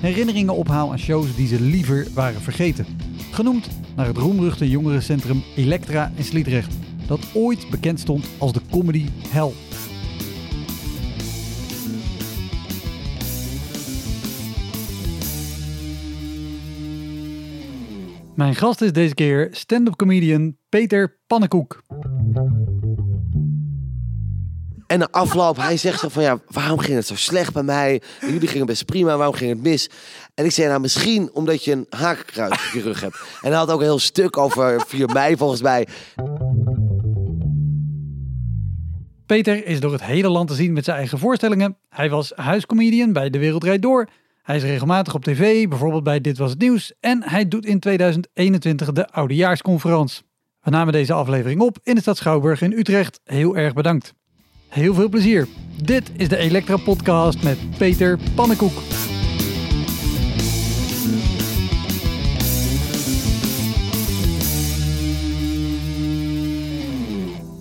herinneringen ophaal aan shows die ze liever waren vergeten. Genoemd naar het roemruchte jongerencentrum Elektra in Sliedrecht, dat ooit bekend stond als de comedy hell. Mijn gast is deze keer stand-up comedian Peter Pannenkoek. En de afloop, hij zegt zo van ja, waarom ging het zo slecht bij mij? Jullie gingen best prima, waarom ging het mis? En ik zei nou misschien omdat je een hakenkruis op je rug hebt. En hij had ook een heel stuk over 4 mei volgens mij. Peter is door het hele land te zien met zijn eigen voorstellingen. Hij was huiscomedian bij De Wereld Rijd Door. Hij is regelmatig op tv, bijvoorbeeld bij Dit Was Het Nieuws. En hij doet in 2021 de Oudejaarsconferentie. We namen deze aflevering op in de stad Schouwburg in Utrecht. Heel erg bedankt. Heel veel plezier. Dit is de Elektra Podcast met Peter Pannenkoek.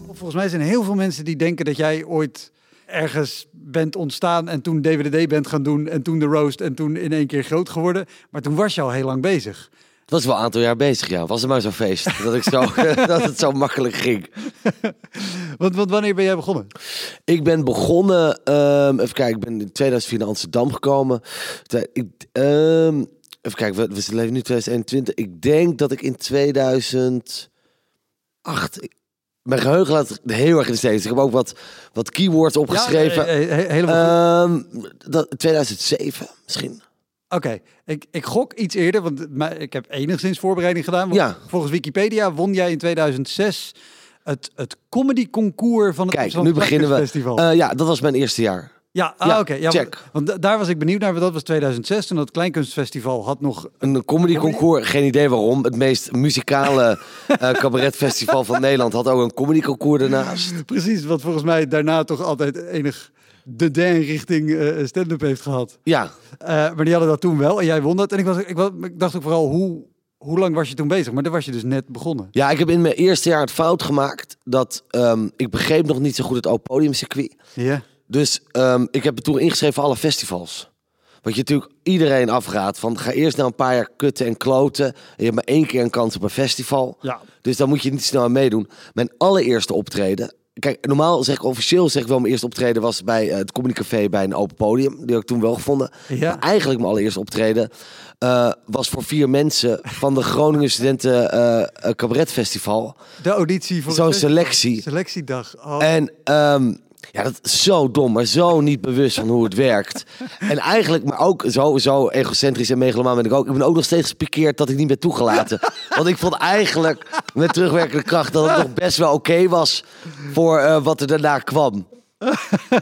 Volgens mij zijn er heel veel mensen die denken dat jij ooit ergens bent ontstaan en toen DWDD bent gaan doen en toen de roast en toen in één keer groot geworden. Maar toen was je al heel lang bezig. Het was wel een aantal jaar bezig, ja. Was er maar zo'n feest dat, ik zo, dat het zo makkelijk ging. Want, want wanneer ben jij begonnen? Ik ben begonnen, ehm, even kijken, ik ben in 2004 naar Amsterdam gekomen. Ik, ehm, even kijken, we, we leven nu 2021. Ik denk dat ik in 2008, ik- mijn geheugen laat heel erg in de steeds. Ik heb ook wat, wat keywords opgeschreven. Ja, eh, eh, he- helemaal goed. Ehm, dat, 2007 misschien. Oké, ik, ik gok iets eerder, want ik heb enigszins voorbereiding gedaan. Ja. Volgens Wikipedia won jij in 2006 het, het comedy concours van het Kijk, nu beginnen we. Festival. Eh, ja, dat was mijn eerste jaar. ja, ah, ja, oké. ja, check. Want, want da- daar was ik benieuwd naar, want dat was 2006. Toen dat Kleinkunstfestival had nog... Een comedy concours, geen idee waarom. Het meest muzikale eh cabaretfestival van Nederland had ook een comedy concours ernaast. Precies, wat volgens mij daarna toch altijd enig de den richting eh, stand-up heeft gehad. Ja, Eh, maar die hadden dat toen wel en jij won dat. En ik, was, ik, was, ik dacht ook vooral, hoe, hoe lang was je toen bezig? Maar dan was je dus net begonnen. ja, ik heb in mijn eerste jaar het fout gemaakt dat ehm, ik begreep nog niet zo goed het podiumcircuit. Ja. Dus ehm, ik heb me toen ingeschreven voor alle festivals. Wat je natuurlijk iedereen afraadt van ga eerst nou een paar jaar kutten en kloten. En je hebt maar één keer een kans op een festival. Ja. Dus dan moet je niet snel aan meedoen. Mijn allereerste optreden. Kijk, normaal zeg ik officieel zeg ik wel mijn eerste optreden was bij eh, het Comedy Café bij een open podium. Die heb ik toen wel gevonden. Ja. Maar eigenlijk mijn allereerste optreden eh, was voor vier mensen van de Groningen Studenten eh, eh, Cabaret Festival. De auditie voor Zo'n selectie. Selectiedag. Oh. En ehm, ja, dat is zo dom, maar zo niet bewust van hoe het werkt. En eigenlijk, maar ook zo, zo egocentrisch en megalomaan ben ik ook. Ik ben ook nog steeds gepikeerd dat ik niet ben toegelaten. Want ik vond eigenlijk met terugwerkende kracht dat het nog best wel oké was voor eh, wat er daarna kwam.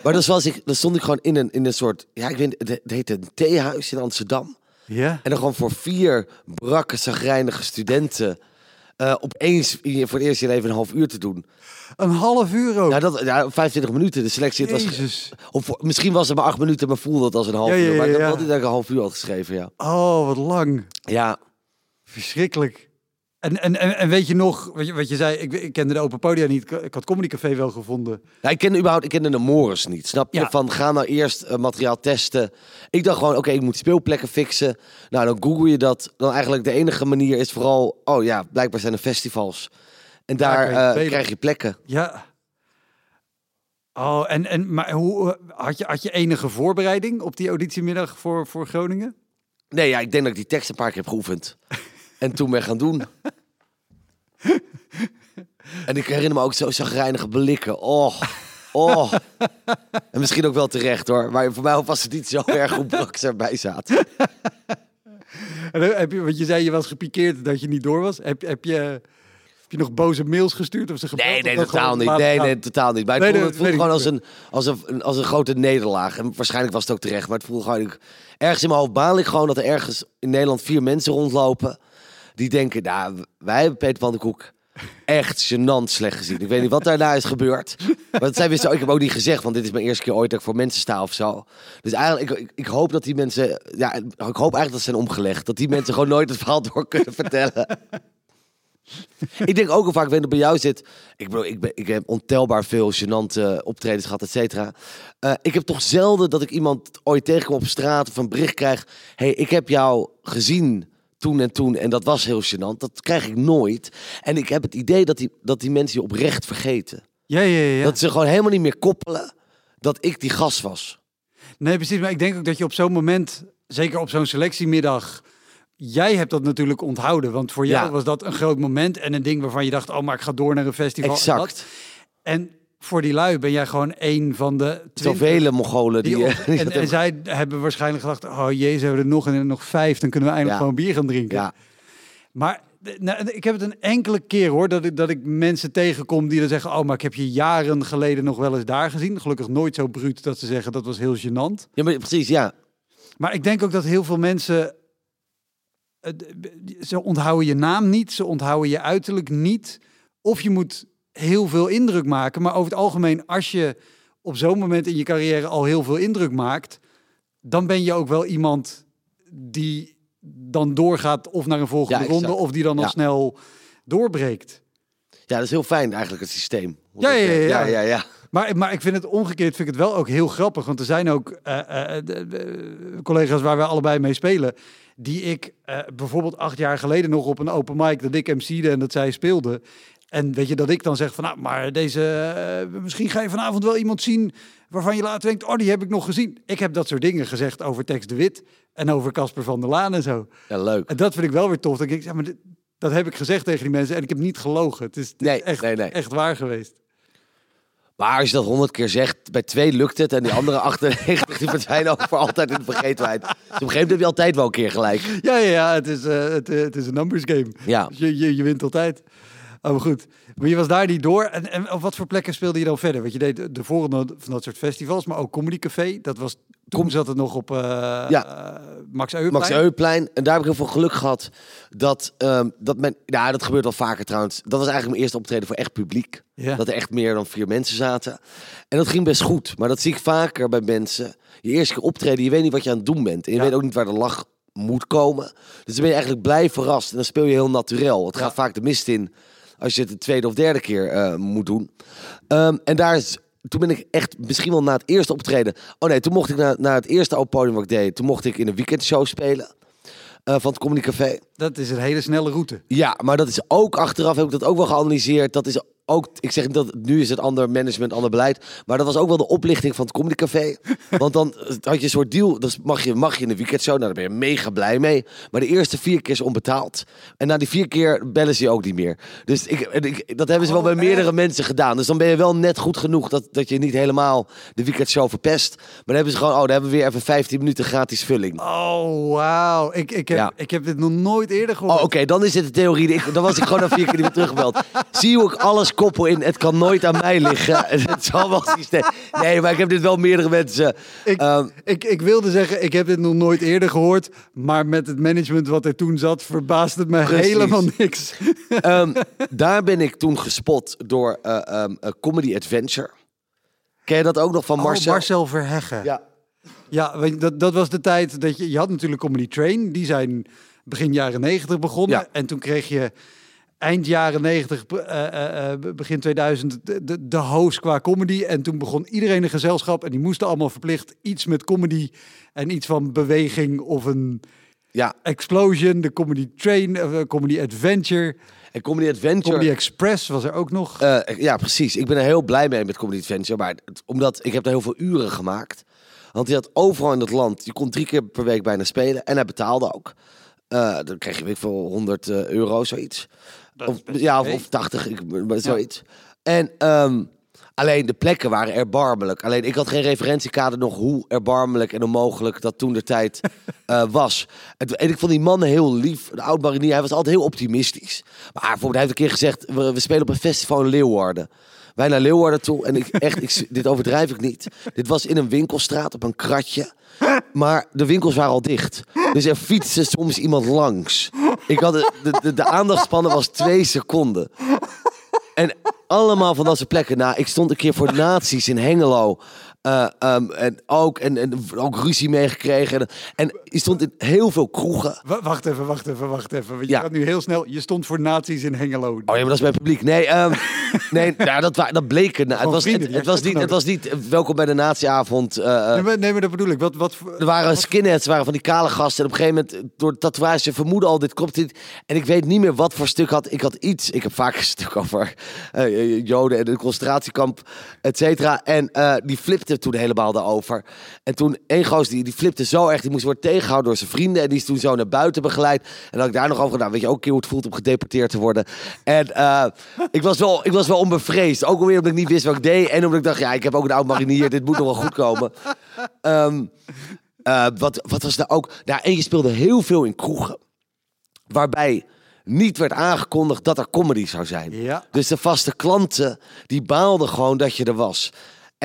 Maar dus was ik, dan stond ik gewoon in een, in een soort, ja, ik weet, het, het heette een theehuis in Amsterdam. ja. En dan gewoon voor vier brakke, zagrijnige studenten eh, opeens voor het eerst in even een half uur te doen. Een half uur ook. Ja, dat, ja, 25 minuten. De selectie, het was, Jezus. of voor- misschien was het maar acht minuten, maar voelde het als een half Ja, uur. Maar ik ja. altijd dat ik een half uur had geschreven, ja. Oh, wat lang. Ja, Verschrikkelijk. En, en, weet je nog, wat je, wat je zei, ik, ik kende de Open Podia niet, ik, had Comedy Café wel gevonden. Nou, ik kende überhaupt, ik kende de Morris niet, snap je? Ja. Van, ga nou eerst eh, materiaal testen. Ik dacht gewoon, oké, ik moet speelplekken fixen. Nou, dan google je dat. Dan eigenlijk de enige manier is vooral, oh ja, blijkbaar zijn er festivals. En daar je eh, krijg je plekken. Ja. Oh, en, en maar hoe had je, had je enige voorbereiding op die auditiemiddag voor, voor Groningen? Nee, ja, ik denk dat ik die tekst een paar keer heb geoefend. en toen ben gaan doen. En ik herinner me ook zo zagrijnige blikken. Oh, oh. En misschien ook wel terecht hoor. Maar voor mij was het niet zo erg hoe ze erbij zaten. En heb je, want je zei je was gepikeerd dat je niet door was. Heb, heb, je, heb je nog boze mails gestuurd of ze gebeld? Nee, Of nee, totaal niet. Nee, nee, totaal niet. Maar het Nee, voelde, het voelde gewoon als een, als, een, als een grote nederlaag. En waarschijnlijk was het ook terecht. Maar het voelde gewoon... ik- ergens in mijn hoofd baal ik gewoon dat er ergens in Nederland vier mensen rondlopen... die denken, nou, wij hebben Peter van der Koek echt gênant slecht gezien. Ik weet niet wat daarna is gebeurd. Maar weer zo... Ik heb ook niet gezegd, want dit is mijn eerste keer ooit dat ik voor mensen sta of zo. Dus eigenlijk, ik, ik, hoop dat die mensen... Ja, ik hoop eigenlijk dat ze zijn omgelegd. Dat die mensen gewoon nooit het verhaal door kunnen vertellen. Ik denk ook al vaak, dat bij jou zit. Ik, bedoel, ik, ben, ik heb ontelbaar veel gênante optredens gehad, et cetera. Eh, ik heb toch zelden dat ik iemand ooit tegenkom op straat of een bericht krijg. hey, ik heb jou gezien toen en toen en dat was heel gênant. Dat krijg ik nooit. En ik heb het idee dat die, dat die mensen je oprecht vergeten. Ja, ja, ja. Dat ze gewoon helemaal niet meer koppelen dat ik die gast was. Nee, precies. Maar ik denk ook dat je op zo'n moment, zeker op zo'n selectiemiddag, jij hebt dat natuurlijk onthouden. Want voor jou Ja. was dat een groot moment en een ding waarvan je dacht, oh, maar ik ga door naar een festival. en dat. Exact. En voor die lui ben jij gewoon één van de. Zoveel Mongolen die... Die eh, die en, en hebben- zij hebben waarschijnlijk gedacht, oh jezus, hebben we er nog en nog vijf, dan kunnen we eindelijk Ja. gewoon bier gaan drinken. ja, Maar nou, ik heb het een enkele keer hoor, dat ik, dat ik mensen tegenkom die dan zeggen, oh, maar ik heb je jaren geleden nog wel eens daar gezien. Gelukkig nooit zo bruut dat ze zeggen, dat was heel gênant. ja, maar precies, ja. Maar ik denk ook dat heel veel mensen. eh, Ze onthouden je naam niet, ze onthouden je uiterlijk niet. Of je moet heel veel indruk maken. Maar over het algemeen, als je op zo'n moment in je carrière al heel veel indruk maakt, dan ben je ook wel iemand die dan doorgaat of naar een volgende Ja, ronde, of die dan al Ja. snel doorbreekt. Ja, dat is heel fijn eigenlijk, het systeem. Ja, ja, ja, ja. ja, ja. Maar, maar ik vind het omgekeerd vind ik het wel ook heel grappig. Want er zijn ook eh, eh, collega's waar wij allebei mee spelen. Die ik eh, bijvoorbeeld acht jaar geleden nog op een open mic dat ik MC'de en dat zij speelde. En weet je dat ik dan zeg van nou, maar deze. eh, misschien ga je vanavond wel iemand zien waarvan je later denkt, oh, die heb ik nog gezien. Ik heb dat soort dingen gezegd over Tex de Wit en over Casper van der Laan en zo. Ja, leuk. En dat vind ik wel weer tof. Dat ik, ja, maar dit- dat heb ik gezegd tegen die mensen en ik heb niet gelogen. Het is, het is Nee, echt, nee, nee. echt waar geweest. Maar als je dat honderd keer zegt, bij twee lukt het en die andere 98 die verdwijnen ook voor altijd in de vergetenheid. Dus op een gegeven moment heb je altijd wel een keer gelijk. Ja, ja, ja het, is, eh, het, eh, het is een numbers game. Ja. Dus je, je, je wint altijd. Oh, goed. Maar je was daar niet door. En, en op wat voor plekken speelde je dan verder? Want je deed de, de volgende van dat soort festivals, maar ook Comedy Café. Dat was, toen zat het nog op eh, Ja. eh, Max Euweplein. Max Euweplein. En daar heb ik heel veel geluk gehad dat, ehm, dat men, ja, dat gebeurt wel vaker trouwens. Dat was eigenlijk mijn eerste optreden voor echt publiek. Ja. Dat er echt meer dan vier mensen zaten. En dat ging best goed. Maar dat zie ik vaker bij mensen. Je eerste keer optreden, je weet niet wat je aan het doen bent. En je Ja. weet ook niet waar de lach moet komen. Dus dan ben je eigenlijk blij verrast. En dan speel je heel naturel. Het Ja. gaat vaak de mist in als je het de tweede of derde keer eh, moet doen. Ehm, en daar is... Toen ben ik echt misschien wel na het eerste optreden. Oh nee, toen mocht ik na, na het eerste open podium wat ik deed. Toen mocht ik in een weekendshow spelen. eh, van het Comedy Café. Dat is een hele snelle route. Ja, maar dat is ook achteraf heb ik dat ook wel geanalyseerd. Dat is ook, ik zeg dat nu is het ander management, ander beleid. Maar dat was ook wel de oplichting van het Comedy Café. Want dan had je een soort deal. Dus mag je, mag je in de weekendshow. Nou, daar ben je mega blij mee. Maar de eerste vier keer is onbetaald. En na die vier keer bellen ze je ook niet meer. Dus ik, ik, dat hebben ze wel Oh, bij meerdere mensen gedaan. Dus dan ben je wel net goed genoeg dat, dat je niet helemaal de weekendshow verpest. Maar dan hebben ze gewoon, oh, dan hebben we weer even 15 minuten gratis vulling. Oh, wauw. Ik, ik, heb, Ja. ik heb dit nog nooit eerder gehoord. Oh, oké, dan is het de theorie. Ik, dan was ik gewoon na vier keer niet meer teruggebeld. Zie je hoe ik alles koppel in, het kan nooit aan mij liggen. Het zal wel systeem. Nee, maar ik heb dit wel meerdere mensen. Ik, Ehm, ik, ik wilde zeggen, ik heb dit nog nooit eerder gehoord. Maar met het management wat er toen zat, verbaast het me Precies. helemaal niks. ehm, daar ben ik toen gespot door eh, ehm, eh, Comedy Adventure. Ken je dat ook nog van Marcel? Oh, Marcel Verheggen. Ja. Ja, dat, dat was de tijd dat je... Je had natuurlijk Comedy Train. Die zijn begin jaren negentig begonnen. Ja. En toen kreeg je eind jaren negentig, eh, eh, eh, begin 2000... De, de, host qua comedy. En toen begon iedereen een gezelschap. En die moesten allemaal verplicht iets met comedy... en iets van beweging of een ja, explosion. De Comedy Train, Comedy Adventure. en Comedy Adventure. Comedy Express was er ook nog. Ja, precies. Ik ben er heel blij mee met Comedy Adventure. Maar het- omdat ik heb er heel veel uren gemaakt. Want hij had overal in het land. Je kon drie keer per week bijna spelen. En hij betaalde ook. Eh, dan kreeg je ik veel 100 eh, euro, zoiets. Dat of, is best ja, of, oké. of 80, ik, zoiets. En ehm, alleen de plekken waren erbarmelijk. Alleen ik had geen referentiekader nog hoe erbarmelijk en onmogelijk dat toen de tijd eh, was. En, ik vond die man heel lief. De oud marinier, hij was altijd heel optimistisch. Maar bijvoorbeeld, hij heeft een keer gezegd, we, we spelen op een festival in Leeuwarden. Wij naar Leeuwarden toe en ik echt, ik, dit overdrijf ik niet. Dit was in een winkelstraat op een kratje. Maar de winkels waren al dicht. Dus er fietste soms iemand langs. Ik had de, de, de, was twee seconden. En allemaal van dat soort plekken. Nou, ik stond een keer voor de nazi's in Hengelo. Eh, ehm, en, ook, en, en ook ruzie meegekregen. En, en je stond in heel veel kroegen. Wa- Wacht even, wacht even, wacht even. Want je Ja. gaat nu heel snel. Je stond voor nazi's in Hengelo. Oh ja, maar dat is mijn publiek. Nee, ehm, nee ja, dat, dat bleek. Het, het, was, vrienden, het, was niet, het was niet eh, welkom bij de natieavond. eh, eh, nee, maar, nee, maar dat bedoel ik. Wat, wat, Er waren skinheads, waren van die kale gasten. En op een gegeven moment, door de tatoeage, vermoeden al, dit klopt niet. En ik weet niet meer wat voor stuk had. Ik had iets, ik heb vaak een stuk over Joden en de concentratiekamp, et cetera. En die flipte toen helemaal daarover. En toen, één goos, die, die flipte zo erg, die moest worden tegengehouden door zijn vrienden. En die is toen zo naar buiten begeleid. En dan had ik daar nog over gedaan. Weet je ook een keer hoe het voelt om gedeporteerd te worden. En eh, ik, was wel, ik was wel onbevreesd. Ook alweer omdat ik niet wist wat ik deed. En omdat ik dacht, ja, ik heb ook een oud marinier. Dit moet nog wel goed komen. Ehm, eh, wat, wat was daar ook? Nou, en je speelde heel veel in kroegen. Waarbij niet werd aangekondigd dat er comedy zou zijn. Ja. Dus de vaste klanten, die baalden gewoon dat je er was.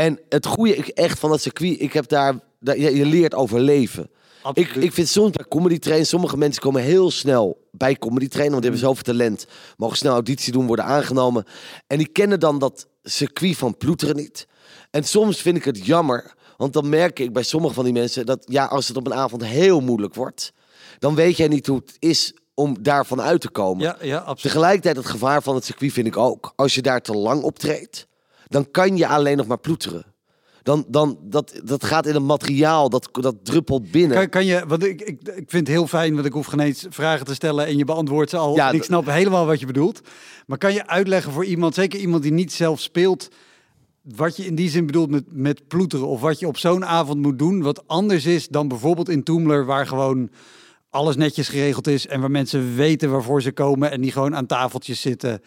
En het goede ik echt van dat circuit, ik heb daar, daar- je, je leert overleven. Ik, Absoluut. ik vind soms bij comedy train, sommige mensen komen heel snel bij comedy trainen, want die hebben zoveel talent, mogen snel auditie doen, worden aangenomen. En die kennen dan dat circuit van ploeteren niet. En soms vind ik het jammer, want dan merk ik bij sommige van die mensen dat ja, als het op een avond heel moeilijk wordt, dan weet jij niet hoe het is om daarvan uit te komen. Ja, ja, absoluut. Tegelijkertijd het gevaar van het circuit vind ik ook. Als je daar te lang optreedt, dan kan je alleen nog maar ploeteren. Dan, dan, dat, dat gaat in het materiaal, dat, dat druppelt binnen. Kan, kan je, want ik, ik, ik vind het heel fijn, want ik hoef geen eens vragen te stellen en je beantwoordt ze al. Ja, ik snap helemaal wat je bedoelt. Maar kan je uitleggen voor iemand, zeker iemand die niet zelf speelt, wat je in die zin bedoelt met, met ploeteren? Of wat je op zo'n avond moet doen, wat anders is dan bijvoorbeeld in Toomler, waar gewoon alles netjes geregeld is en waar mensen weten waarvoor ze komen en die gewoon aan tafeltjes zitten.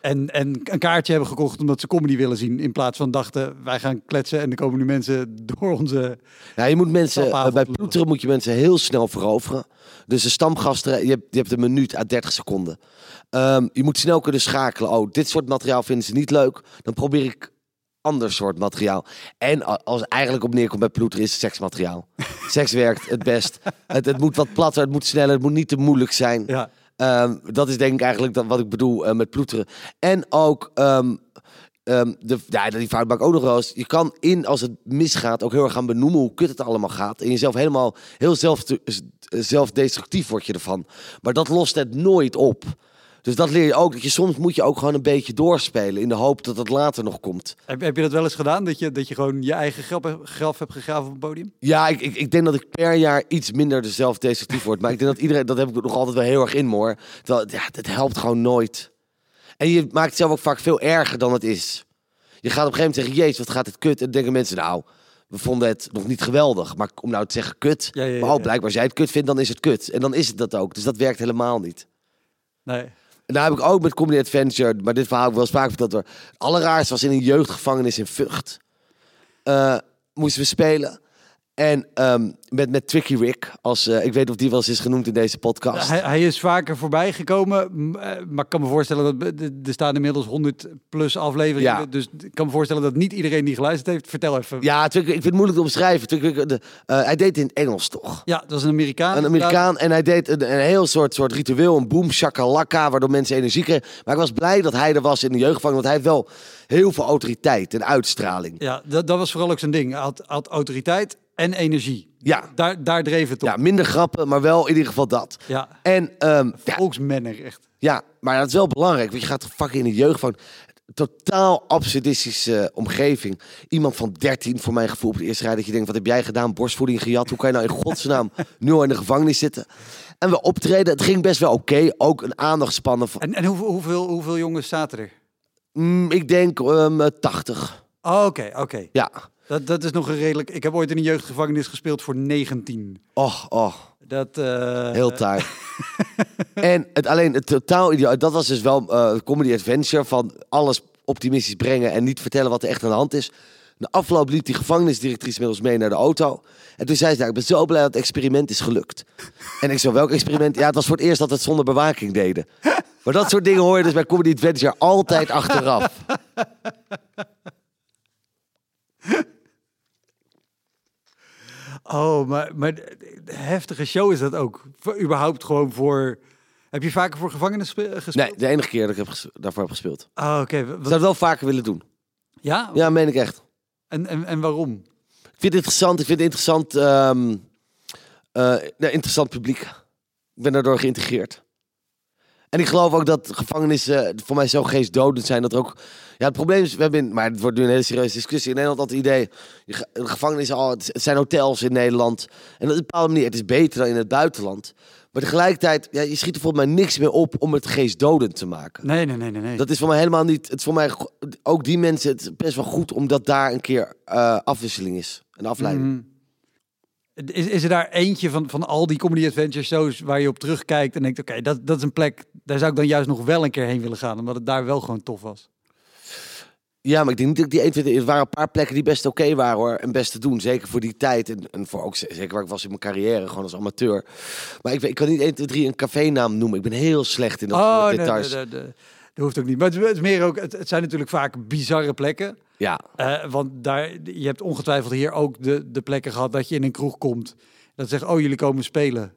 En, en een kaartje hebben gekocht omdat ze comedy willen zien. In plaats van dachten, wij gaan kletsen en er komen nu mensen door onze... Ja, je moet mensen, eh, bij ploeteren moet je mensen heel snel veroveren. Dus de stamgasten, je hebt, je hebt een minuut à 30 seconden. Ehm, je moet snel kunnen schakelen. Oh, dit soort materiaal vinden ze niet leuk. Dan probeer ik ander soort materiaal. En als het eigenlijk op neerkomt bij ploeteren is het seksmateriaal. Seks werkt het best. Het, het moet wat platter, het moet sneller, het moet niet te moeilijk zijn. Ja, Ehm, dat is denk ik eigenlijk wat ik bedoel eh, met ploeteren. En ook, ehm, ehm, de, ja, die fout ook nog eens. Je kan in, als het misgaat, ook heel erg gaan benoemen hoe kut het allemaal gaat. En jezelf helemaal, heel zelf, zelfdestructief word je ervan. Maar dat lost het nooit op. Dus dat leer je ook. Dat je soms moet je ook gewoon een beetje doorspelen. In de hoop dat het later nog komt. Heb, heb je dat wel eens gedaan? Dat je, dat je gewoon je eigen graf, graf hebt gegraven op het podium? Ja, ik, ik, ik denk dat ik per jaar iets minder zelfdestructief word. Maar ik denk dat iedereen, dat heb ik nog altijd wel heel erg in me hoor. Terwijl, ja, het helpt gewoon nooit. En je maakt het zelf ook vaak veel erger dan het is. Je gaat op een gegeven moment zeggen, jezus, wat gaat het kut? En dan denken mensen, nou, we vonden het nog niet geweldig. Maar om nou te zeggen kut, Ja, ja, ja, maar oh, ja. blijkbaar als jij het kut vindt, dan is het kut. En dan is het dat ook. Dus dat werkt helemaal niet. Nee. En daar heb ik ook met Comedy Adventure, maar dit verhaal heb ik wel eens vaak verteld. hoor. Het allerraarste was in een jeugdgevangenis in Vught. Eh, moesten we spelen. En ehm, met, met Tricky Rick, als, eh, ik weet of die wel eens is genoemd in deze podcast. Hij, hij is vaker voorbij gekomen, eh, maar ik kan me voorstellen dat er er staan inmiddels 100 plus afleveringen. Ja. Dus ik kan me voorstellen dat niet iedereen die geluisterd heeft. Vertel even. Ja, Tricky, ik vind het moeilijk te omschrijven. Tricky Rick, de, eh, hij deed het in Engels toch? Ja, dat is een Amerikaan. Een Amerikaan en hij deed een, een heel soort, soort ritueel, een boom shakalaka, waardoor mensen energie kregen. Maar ik was blij dat hij er was in de jeugdgevangenis, want hij heeft wel heel veel autoriteit en uitstraling. Ja, dat, dat was vooral ook zijn ding. Hij had, had autoriteit en energie. Ja, Daar, daar dreef het op. ja minder grappen, maar wel in ieder geval dat. Ja, En ehm, ja, volksmanner echt. Ja, maar dat is wel belangrijk. Want je gaat fucking in de jeugd van totaal absurdistische omgeving. Iemand van 13 voor mijn gevoel op de eerste rij dat je denkt, wat heb jij gedaan? Borstvoeding gejat. Hoe kan je nou in godsnaam nu al in de gevangenis zitten? En we optreden. Het ging best wel oké. Ook een aandachtspannen van, En, en hoeveel, hoeveel, hoeveel jongens zaten er? mm, ik denk ehm, 80. Oh, Oké, oké. Ja. Dat, dat is nog een redelijk... Ik heb ooit in een jeugdgevangenis gespeeld voor 19. Och, och. Dat, eh, Heel taai. en het, alleen het totaal ideaal, dat was dus wel eh comedy adventure van alles optimistisch brengen en niet vertellen wat er echt aan de hand is. De afloop liep die gevangenisdirectrice met ons mee naar de auto. En toen zei ze, nou, ik ben zo blij dat het experiment is gelukt. En ik zo, welk experiment? Ja, het was voor het eerst dat we het zonder bewaking deden. Maar dat soort dingen hoor je dus bij Comedy Adventure altijd achteraf. Oh, maar, maar heftige show is dat ook. Überhaupt gewoon voor... Heb je vaker voor gevangenis spe- gespeeld? Nee, de enige keer dat ik heb daarvoor heb gespeeld. Oh, oké. Wat- zou het wel vaker willen doen. Ja? Ja, meen ik echt. En, en, en waarom? Ik vind het interessant. Ik vind het interessant. ehm eh, nee, interessant publiek. Ik ben daardoor geïntegreerd. En ik geloof ook dat gevangenissen voor mij zo geestdodend zijn. Dat er ook. Ja, het probleem is, we hebben in, maar het wordt nu een hele serieuze discussie. In Nederland dat het idee. gevangenissen, al, het zijn hotels in Nederland. En op een bepaalde manier, het is beter dan in het buitenland. Maar tegelijkertijd, ja, je schiet er volgens mij niks meer op om het geestdodend te maken. Nee, nee, nee, nee. nee. Dat is voor mij helemaal niet. Het is voor mij ook die mensen. Het best wel goed omdat daar een keer eh, afwisseling is. Een afleiding. Mhm. Is, is er daar eentje van, van al die comedy adventure shows waar je op terugkijkt en denkt, oké, dat, dat is een plek, daar zou ik dan juist nog wel een keer heen willen gaan, omdat het daar wel gewoon tof was. Ja, maar ik denk niet dat ik die 1, 2, 3... Er waren een paar plekken die best oké waren hoor. En best te doen. Zeker voor die tijd. En, en voor ook zeker waar ik was in mijn carrière. Gewoon als amateur. Maar ik, weet- ik kan niet 1, 2, 3 een cafénaam noemen. Ik ben heel slecht in dat oh, nee, details. nee, nee, nee. dat hoeft ook niet. Maar het is- meer ook, het, het zijn natuurlijk vaak bizarre plekken. Ja. Eh, want daar, je hebt ongetwijfeld hier ook de, de plekken gehad dat je in een kroeg komt. Dat zegt, oh, jullie komen spelen.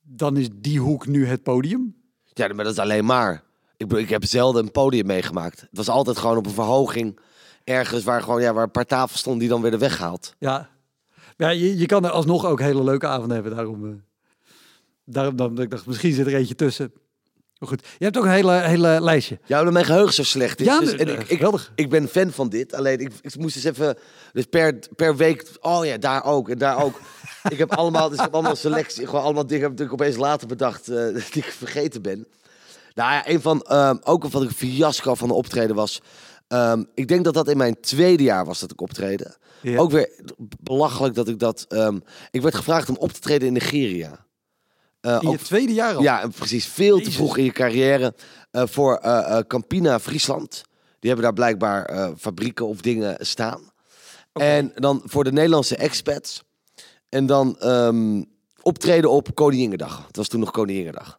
Dan is die hoek nu het podium. Ja, maar dat is alleen maar. Ik, ik heb zelden een podium meegemaakt. Het was altijd gewoon op een verhoging. Ergens waar, gewoon, ja, waar een paar tafels stonden die dan werden weggehaald. Ja, ja je, je kan er alsnog ook hele leuke avonden hebben. Daarom, eh, daarom dan, ik dacht, misschien zit er eentje tussen. Maar goed, je hebt ook een hele, hele lijstje. Ja, omdat mijn geheugen zo slecht is. Ja, dus, en eh, ik, ik, ik ben fan van dit. Alleen ik, ik moest eens even. Dus per, per week. Oh ja, daar ook. En daar ook. ik heb allemaal. Dus ik heb allemaal selectie. Gewoon allemaal dingen heb ik opeens later bedacht. eh, die ik vergeten ben. Nou ja, een van. ehm, ook een fiasco van de optreden was. ehm, ik denk dat dat in mijn tweede jaar was dat ik optreden. Ja. Ook weer belachelijk dat ik dat. ehm, ik werd gevraagd om op te treden in Nigeria. Eh, In je ook tweede jaar al. ja, precies. Veel te vroeg in je carrière. eh, voor eh, Campina, Friesland. Die hebben daar blijkbaar fabrieken of dingen staan. En dan voor de Nederlandse expats. En dan optreden op Koninginnedag. Het was toen nog Koninginnedag.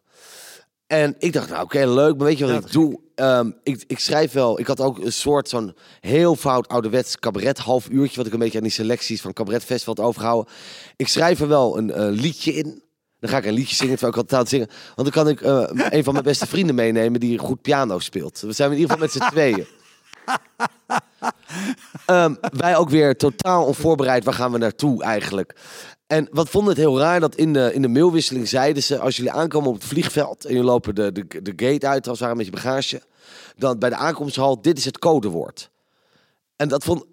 En ik dacht, nou oké, leuk. Maar weet je wat Ja, ik doe? Ehm, ik, ik schrijf wel. Ik had ook een soort zo'n heel fout ouderwets cabaret half uurtje. Wat ik een beetje aan die selecties van Cabaret Festival had overgehouden. Ik schrijf er wel een liedje in. Dan ga ik een liedje zingen terwijl ik altijd aan het zingen. Want dan kan ik eh, een van mijn beste vrienden meenemen die goed piano speelt. We zijn in ieder geval met z'n tweeën. Ehm, wij ook weer totaal onvoorbereid. Waar gaan we naartoe eigenlijk? En wat vonden het heel raar dat in de, in de mailwisseling zeiden ze... als jullie aankomen op het vliegveld en jullie lopen de, de, de gate uit... als het ware met je bagage... dan bij de aankomsthal, dit is het codewoord. En dat vond...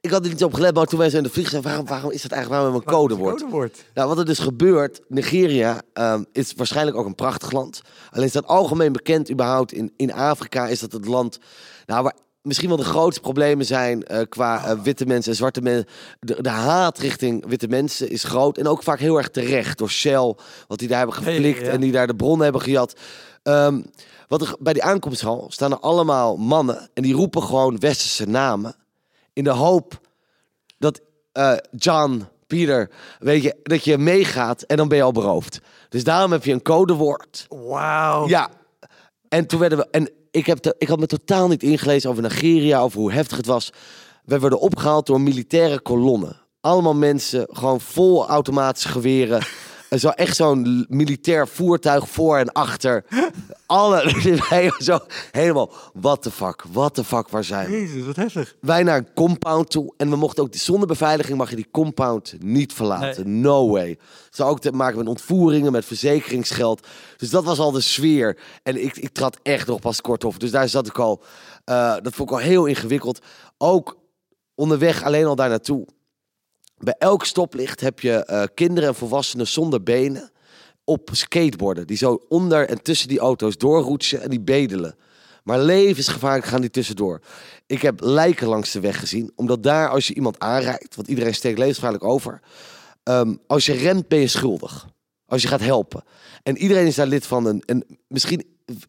Ik had er niet op gelet, maar toen wij zijn in de vliegtuig... waarom, waarom is dat eigenlijk waarom een codewoord? Codewoord. Nou, wat er dus gebeurt, Nigeria ehm, is waarschijnlijk ook een prachtig land. Alleen staat algemeen bekend überhaupt in, in Afrika is dat het land nou, waar misschien wel de grootste problemen zijn eh, qua eh, witte mensen en zwarte mensen. De, de haat richting witte mensen is groot en ook vaak heel erg terecht door Shell, wat die daar hebben geflikt ja. en die daar de bronnen hebben gejat. Ehm, wat er, bij die aankomsthal staan er allemaal mannen en die roepen gewoon westerse namen in de hoop dat eh, John, Pieter, weet je, dat je meegaat en dan ben je al beroofd. Dus daarom heb je een codewoord. Wauw. Ja. En toen werden we. En ik, heb ik had me totaal niet ingelezen over Nigeria, over hoe heftig het was. We werden opgehaald door militaire kolonnen. Allemaal mensen, gewoon vol automatische geweren. En Zo echt zo'n militair voertuig voor en achter. Alle, wij zo helemaal, what the fuck, what the fuck, waar zijn we? Jezus, wat heftig. wij naar een compound toe. En we mochten ook, zonder beveiliging mag je die compound niet verlaten. No way. Zou ook te maken met ontvoeringen, met verzekeringsgeld. Dus dat was al de sfeer. En ik, ik trad echt nog pas kort op. Dus daar zat ik al. eh, dat vond ik al heel ingewikkeld. Ook onderweg alleen al daar naartoe. Bij elk stoplicht heb je eh, kinderen en volwassenen zonder benen op skateboarden. Die zo onder en tussen die auto's doorroetsen en die bedelen. Maar levensgevaarlijk gaan die tussendoor. Ik heb lijken langs de weg gezien. Omdat daar, als je iemand aanrijdt, want iedereen steekt levensgevaarlijk over. ehm, als je remt, ben je schuldig. Als je gaat helpen. En iedereen is daar lid van een. een misschien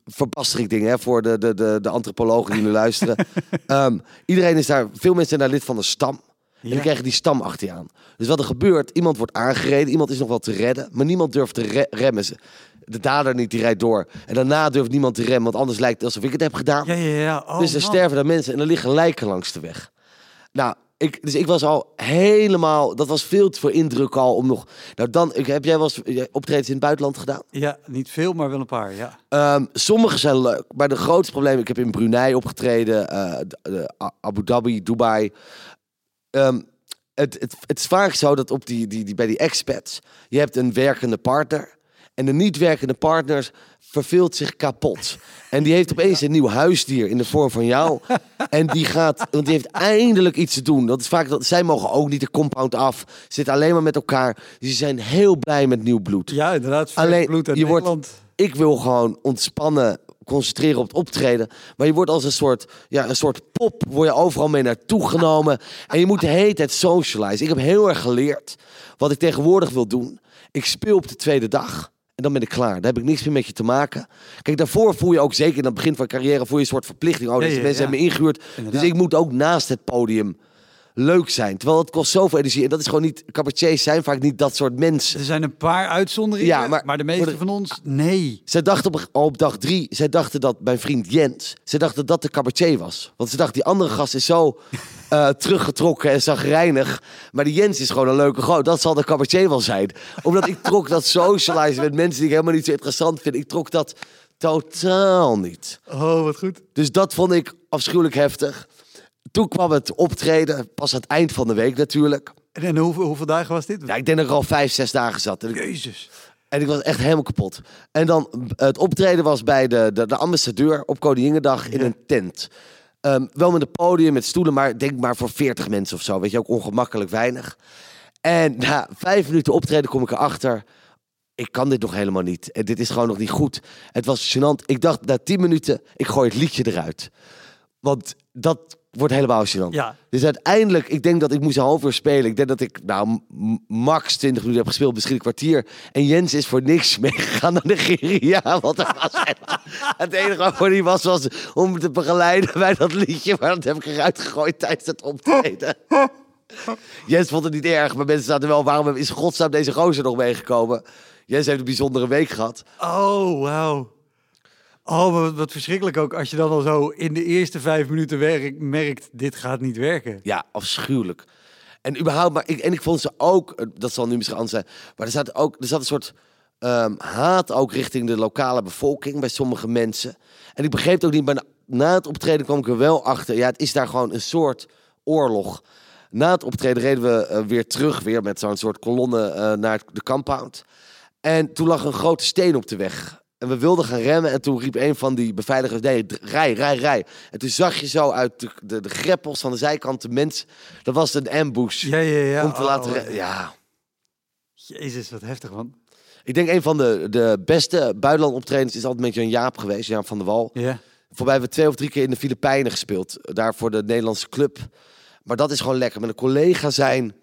verbaster ik dingen hè, voor de, de, de, de antropologen die nu luisteren. Ehm, iedereen is daar, veel mensen zijn daar lid van een stam. En dan krijg je die stam achter je aan. Dus wat er gebeurt, iemand wordt aangereden, iemand is nog wel te redden, maar niemand durft te re- remmen. Ze- De dader niet, die rijdt door. En daarna durft niemand te remmen, want anders lijkt het alsof ik het heb gedaan. Ja, ja, ja. Oh, dus er man. sterven daar mensen en er liggen lijken langs de weg. Nou, ik, dus ik was al helemaal, dat was veel te veel indruk al om nog. Nou, dan, ik, heb jij wel eens eh, optredens in het buitenland gedaan? Ja, niet veel, maar wel een paar, ja. Ehm, sommige zijn leuk, maar de grootste probleem, ik heb in Brunei opgetreden, eh, de A- Abu Dhabi, Dubai. Ehm, het, het, het is vaak zo dat op die, die, die, bij die expats, je hebt een werkende partner. En de niet werkende partner verveelt zich kapot. En die heeft opeens een nieuw huisdier in de vorm van jou. En die gaat, want die heeft eindelijk iets te doen. Dat is vaak dat zij mogen ook niet de compound af. Zitten alleen maar met elkaar. Dus die zijn heel blij met nieuw bloed. Ja, inderdaad. Alleen, bloed uit je wordt- Nederland. Ik wil gewoon ontspannen, concentreren op het optreden. Maar je wordt als een soort, ja, een soort pop, word je overal mee naartoe genomen. En je moet de hele tijd socializen. Ik heb heel erg geleerd wat ik tegenwoordig wil doen. Ik speel op de tweede dag. En dan ben ik klaar. Daar heb ik niks meer met je te maken. Kijk, daarvoor voel je ook zeker in het begin van carrière voel je een soort verplichting. Oh, Ja, deze ja, mensen ja. hebben me ingehuurd. Inderdaad. Dus ik moet ook naast het podium leuk zijn. Terwijl het kost zoveel energie. En dat is gewoon niet... Cabaretiers zijn vaak niet dat soort mensen. Er zijn een paar uitzonderingen, Ja, maar- maar, de meeste de- van ons, nee. Zij dachten op, al op dag drie, zij dachten dat mijn vriend Jens, zij dachten dat de cabaretier was. Want ze dachten, die andere gast is zo eh, teruggetrokken en zagrijnig. Maar die Jens is gewoon een leuke goot. Dat zal de cabaretier wel zijn. Omdat ik trok dat socializen met mensen die ik helemaal niet zo interessant vind. Ik trok dat totaal niet. Oh, wat goed. Dus dat vond ik afschuwelijk heftig. Toen kwam het optreden, pas aan het eind van de week natuurlijk. En, en hoeveel, hoeveel dagen was dit? Ja, ik denk dat ik al vijf, zes dagen zat. En ik, Jezus. en ik was echt helemaal kapot. En dan het optreden was bij de, de, de ambassadeur op Koninginnedag in Ja. een tent. Ehm, wel met een podium, met stoelen, maar denk maar voor 40 mensen of zo. Weet je, ook ongemakkelijk weinig. En na vijf minuten optreden kom ik erachter. Ik kan dit nog helemaal niet. En dit is gewoon nog niet goed. Het was gênant. Ik dacht na 10 minuten, ik gooi het liedje eruit. Want dat wordt helemaal gênant. Ja. Dus uiteindelijk, ik denk dat ik moest een half uur spelen. Ik denk dat ik nou max 20 minuten heb gespeeld, misschien een kwartier. En Jens is voor niks meegegaan naar Nigeria. Want er was het enige waarvoor hij was, was om me te begeleiden bij dat liedje. Maar dat heb ik eruit gegooid tijdens het optreden. Jens vond het niet erg, maar mensen zaten wel, waarom is godsnaam deze gozer nog meegekomen? Jens heeft een bijzondere week gehad. Oh, wauw. Oh, wat, wat verschrikkelijk ook als je dan al zo in de eerste vijf minuten werk, merkt, dit gaat niet werken. Ja, afschuwelijk. En überhaupt, maar ik, en ik vond ze ook, eh, dat zal nu misschien anders zijn, maar er zat ook, er zat een soort ehm, haat ook richting de lokale bevolking bij sommige mensen. En ik begreep het ook niet, maar na, na het optreden kwam ik er wel achter. Ja, het is daar gewoon een soort oorlog. Na het optreden reden we eh, weer terug, weer met zo'n soort kolonne eh, naar de compound. En toen lag een grote steen op de weg. En we wilden gaan remmen en toen riep een van die beveiligers, nee, rij, rij, rij. En toen zag je zo uit de, de, de greppels van de zijkant de mensen, dat was een ambush. Ja, ja, ja. om te Oh, laten oh, Ja, Jezus, wat heftig, man. ik denk een van de, de beste buitenland optredens is altijd met Jan Jaap geweest, Jan van der Wal. Ja. Voorbij hebben we twee of drie keer in de Filipijnen gespeeld, daar voor de Nederlandse club. Maar dat is gewoon lekker, met een collega zijn.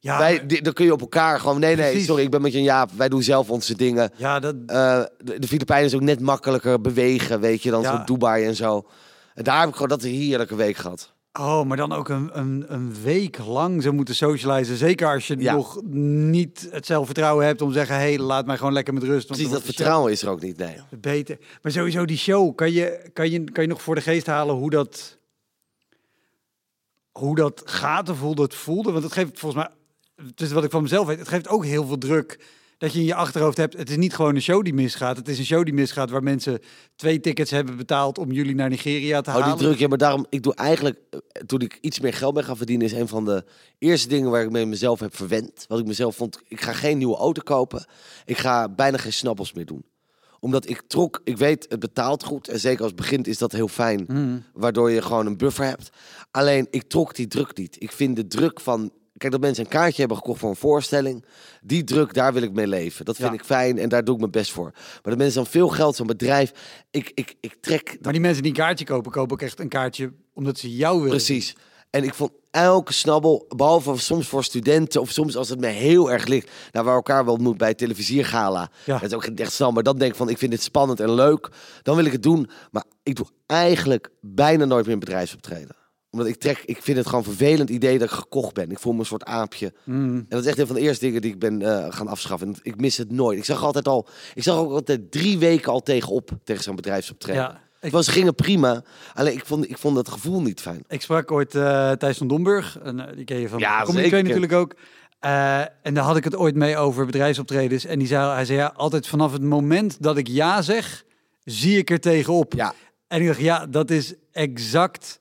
Ja, wij, dan kun je op elkaar gewoon, nee, nee, Precies. sorry, ik ben met Jan Jaap, wij doen zelf onze dingen. ja, dat, Eh, de, de Filipijnen is ook net makkelijker bewegen, weet je, dan Ja. zo Dubai en zo. En daar heb ik gewoon dat een heerlijke week gehad. oh, maar dan ook een, een, een week lang zo moeten socializen. Zeker als je Ja. nog niet het zelfvertrouwen hebt om te zeggen, hé, hey, laat mij gewoon lekker met rust. Precies, dat vertrouwen is er ook niet, nee. Beter. Maar sowieso die show, kan je, kan, je, kan je nog voor de geest halen hoe dat, hoe dat gaat of hoe dat voelde? Want het geeft volgens mij, het is wat ik van mezelf weet, het geeft ook heel veel druk dat je in je achterhoofd hebt. Het is niet gewoon een show die misgaat. Het is een show die misgaat waar mensen twee tickets hebben betaald om jullie naar Nigeria te Oh, die halen. druk, ja, maar daarom, ik doe eigenlijk, eh, toen ik iets meer geld ben gaan verdienen, is een van de eerste dingen waar ik mee mezelf heb verwend. Wat ik mezelf vond, ik ga geen nieuwe auto kopen. Ik ga bijna geen snappels meer doen. Omdat ik trok, ik weet, het betaalt goed. En zeker als het begint is dat heel fijn. Mm. Waardoor je gewoon een buffer hebt. Alleen, ik trok die druk niet. Ik vind de druk van Kijk, dat mensen een kaartje hebben gekocht voor een voorstelling. Die druk, daar wil ik mee leven. Dat vind Ja. ik fijn en daar doe ik mijn best voor. Maar dat mensen dan veel geld, zo'n bedrijf. Ik, ik, ik trek Maar die mensen die een kaartje kopen, kopen ook echt een kaartje omdat ze jou willen. Precies. En ik vond elke snabbel, behalve soms voor studenten of soms als het me heel erg ligt, nou waar elkaar wel ontmoet bij televisiergala. Ja. Dat is ook echt snel, maar dan denk ik van ik vind dit spannend en leuk. Dan wil ik het doen, maar ik doe eigenlijk bijna nooit meer een bedrijfsoptreden. Omdat ik trek, ik vind het gewoon een vervelend idee dat ik gekocht ben. Ik voel me een soort aapje. Mm. En dat is echt een van de eerste dingen die ik ben eh, gaan afschaffen. En ik mis het nooit. Ik zag altijd al, ik zag ook altijd drie weken al tegenop tegen zo'n bedrijfsoptreden. Ja, Het was, gingen prima, alleen ik vond, ik vond het gevoel niet fijn. Ik sprak ooit eh Thijs van Domburg, en, eh, die ken je van Ja. Train natuurlijk ook. En daar had ik het ooit mee over bedrijfsoptredens. En die zei, hij zei ja, altijd vanaf het moment dat ik ja zeg, zie ik er tegenop. Ja, En ik dacht, ja, dat is exact.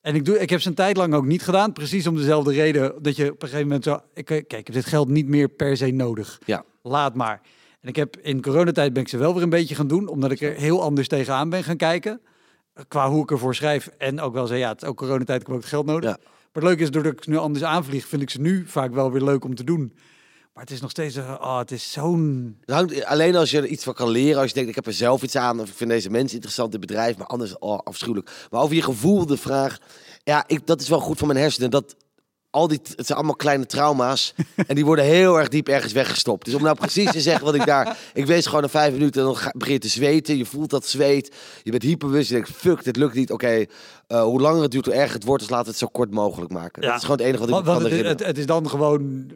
En ik, doe, ik heb ze een tijd lang ook niet gedaan. Precies om dezelfde reden. Dat je op een gegeven moment zo... Ik, kijk, ik heb dit geld niet meer per se nodig. ja. Laat maar. En ik heb in coronatijd ben ik ze wel weer een beetje gaan doen. Omdat ik er heel anders tegenaan ben gaan kijken. Qua hoe ik ervoor schrijf. En ook wel zei, ja, het is ook coronatijd. Ik heb ook het geld nodig. Ja. Maar het leuke is, doordat ik ze nu anders aanvlieg... vind ik ze nu vaak wel weer leuk om te doen. Maar het is nog steeds... eh, Oh, het is zo'n... Alleen als je er iets van kan leren, als je denkt, ik heb er zelf iets aan, of ik vind deze mensen interessant, dit bedrijf, maar anders, oh, afschuwelijk. Maar over je gevoel, de vraag, ja, ik, dat is wel goed voor mijn hersenen. Dat, al die, het zijn allemaal kleine trauma's en die worden heel erg diep ergens weggestopt. Dus om nou precies te zeggen wat ik daar, ik wees gewoon na vijf minuten en dan ga, begin je te zweten, je voelt dat zweet, je bent hyperbewust, je denkt, fuck, dit lukt niet, oké, eh, hoe langer het duurt, hoe erger het wordt, dus laten we het zo kort mogelijk maken. Dat is gewoon het enige wat ik want het, het, het is dan gewoon...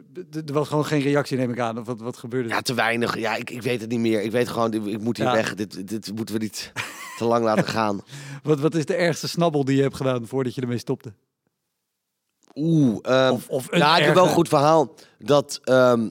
Er was gewoon geen reactie, neem ik aan. Of wat, wat gebeurde er? Ja, te weinig. Ja, ik, ik weet het niet meer. Ik weet gewoon, ik moet hier Ja. weg. Dit, dit moeten we niet te lang laten gaan. Wat, wat is de ergste snabbel die je hebt gedaan voordat je ermee stopte? Oeh. ehm, Of, of een nou, ik heb wel een goed verhaal. Dat, ehm,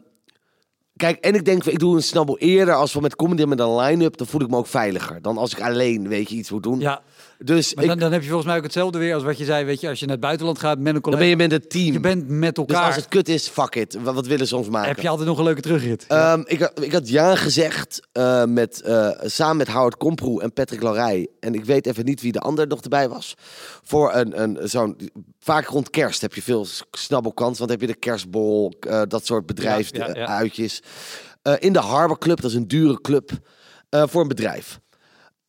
kijk, en ik denk, ik doe een snabbel eerder. Als we met comedy met een line-up, dan voel ik me ook veiliger. Dan als ik alleen, weet je, iets moet doen. Ja, Dus maar ik, dan, dan heb je volgens mij ook hetzelfde weer als wat je zei. Weet je, als je naar het buitenland gaat met een dan collega. ben je met het team. je bent met dus elkaar. als het kut is, fuck it. Wat, wat willen ze ons maken? heb je altijd nog een leuke terugrit. Ehm, ik, had- ik had ja gezegd eh, met, eh, samen met Howard Komproe en Patrick Larij. En ik weet even niet wie de ander nog erbij was. Voor een, een, zo'n... Vaak rond kerst heb je veel snabbelkans. Want dan heb je de kerstbol, eh, dat soort Ja, ja, ja. bedrijfsuitjes. In de Harbor Club, dat is een dure club voor een bedrijf.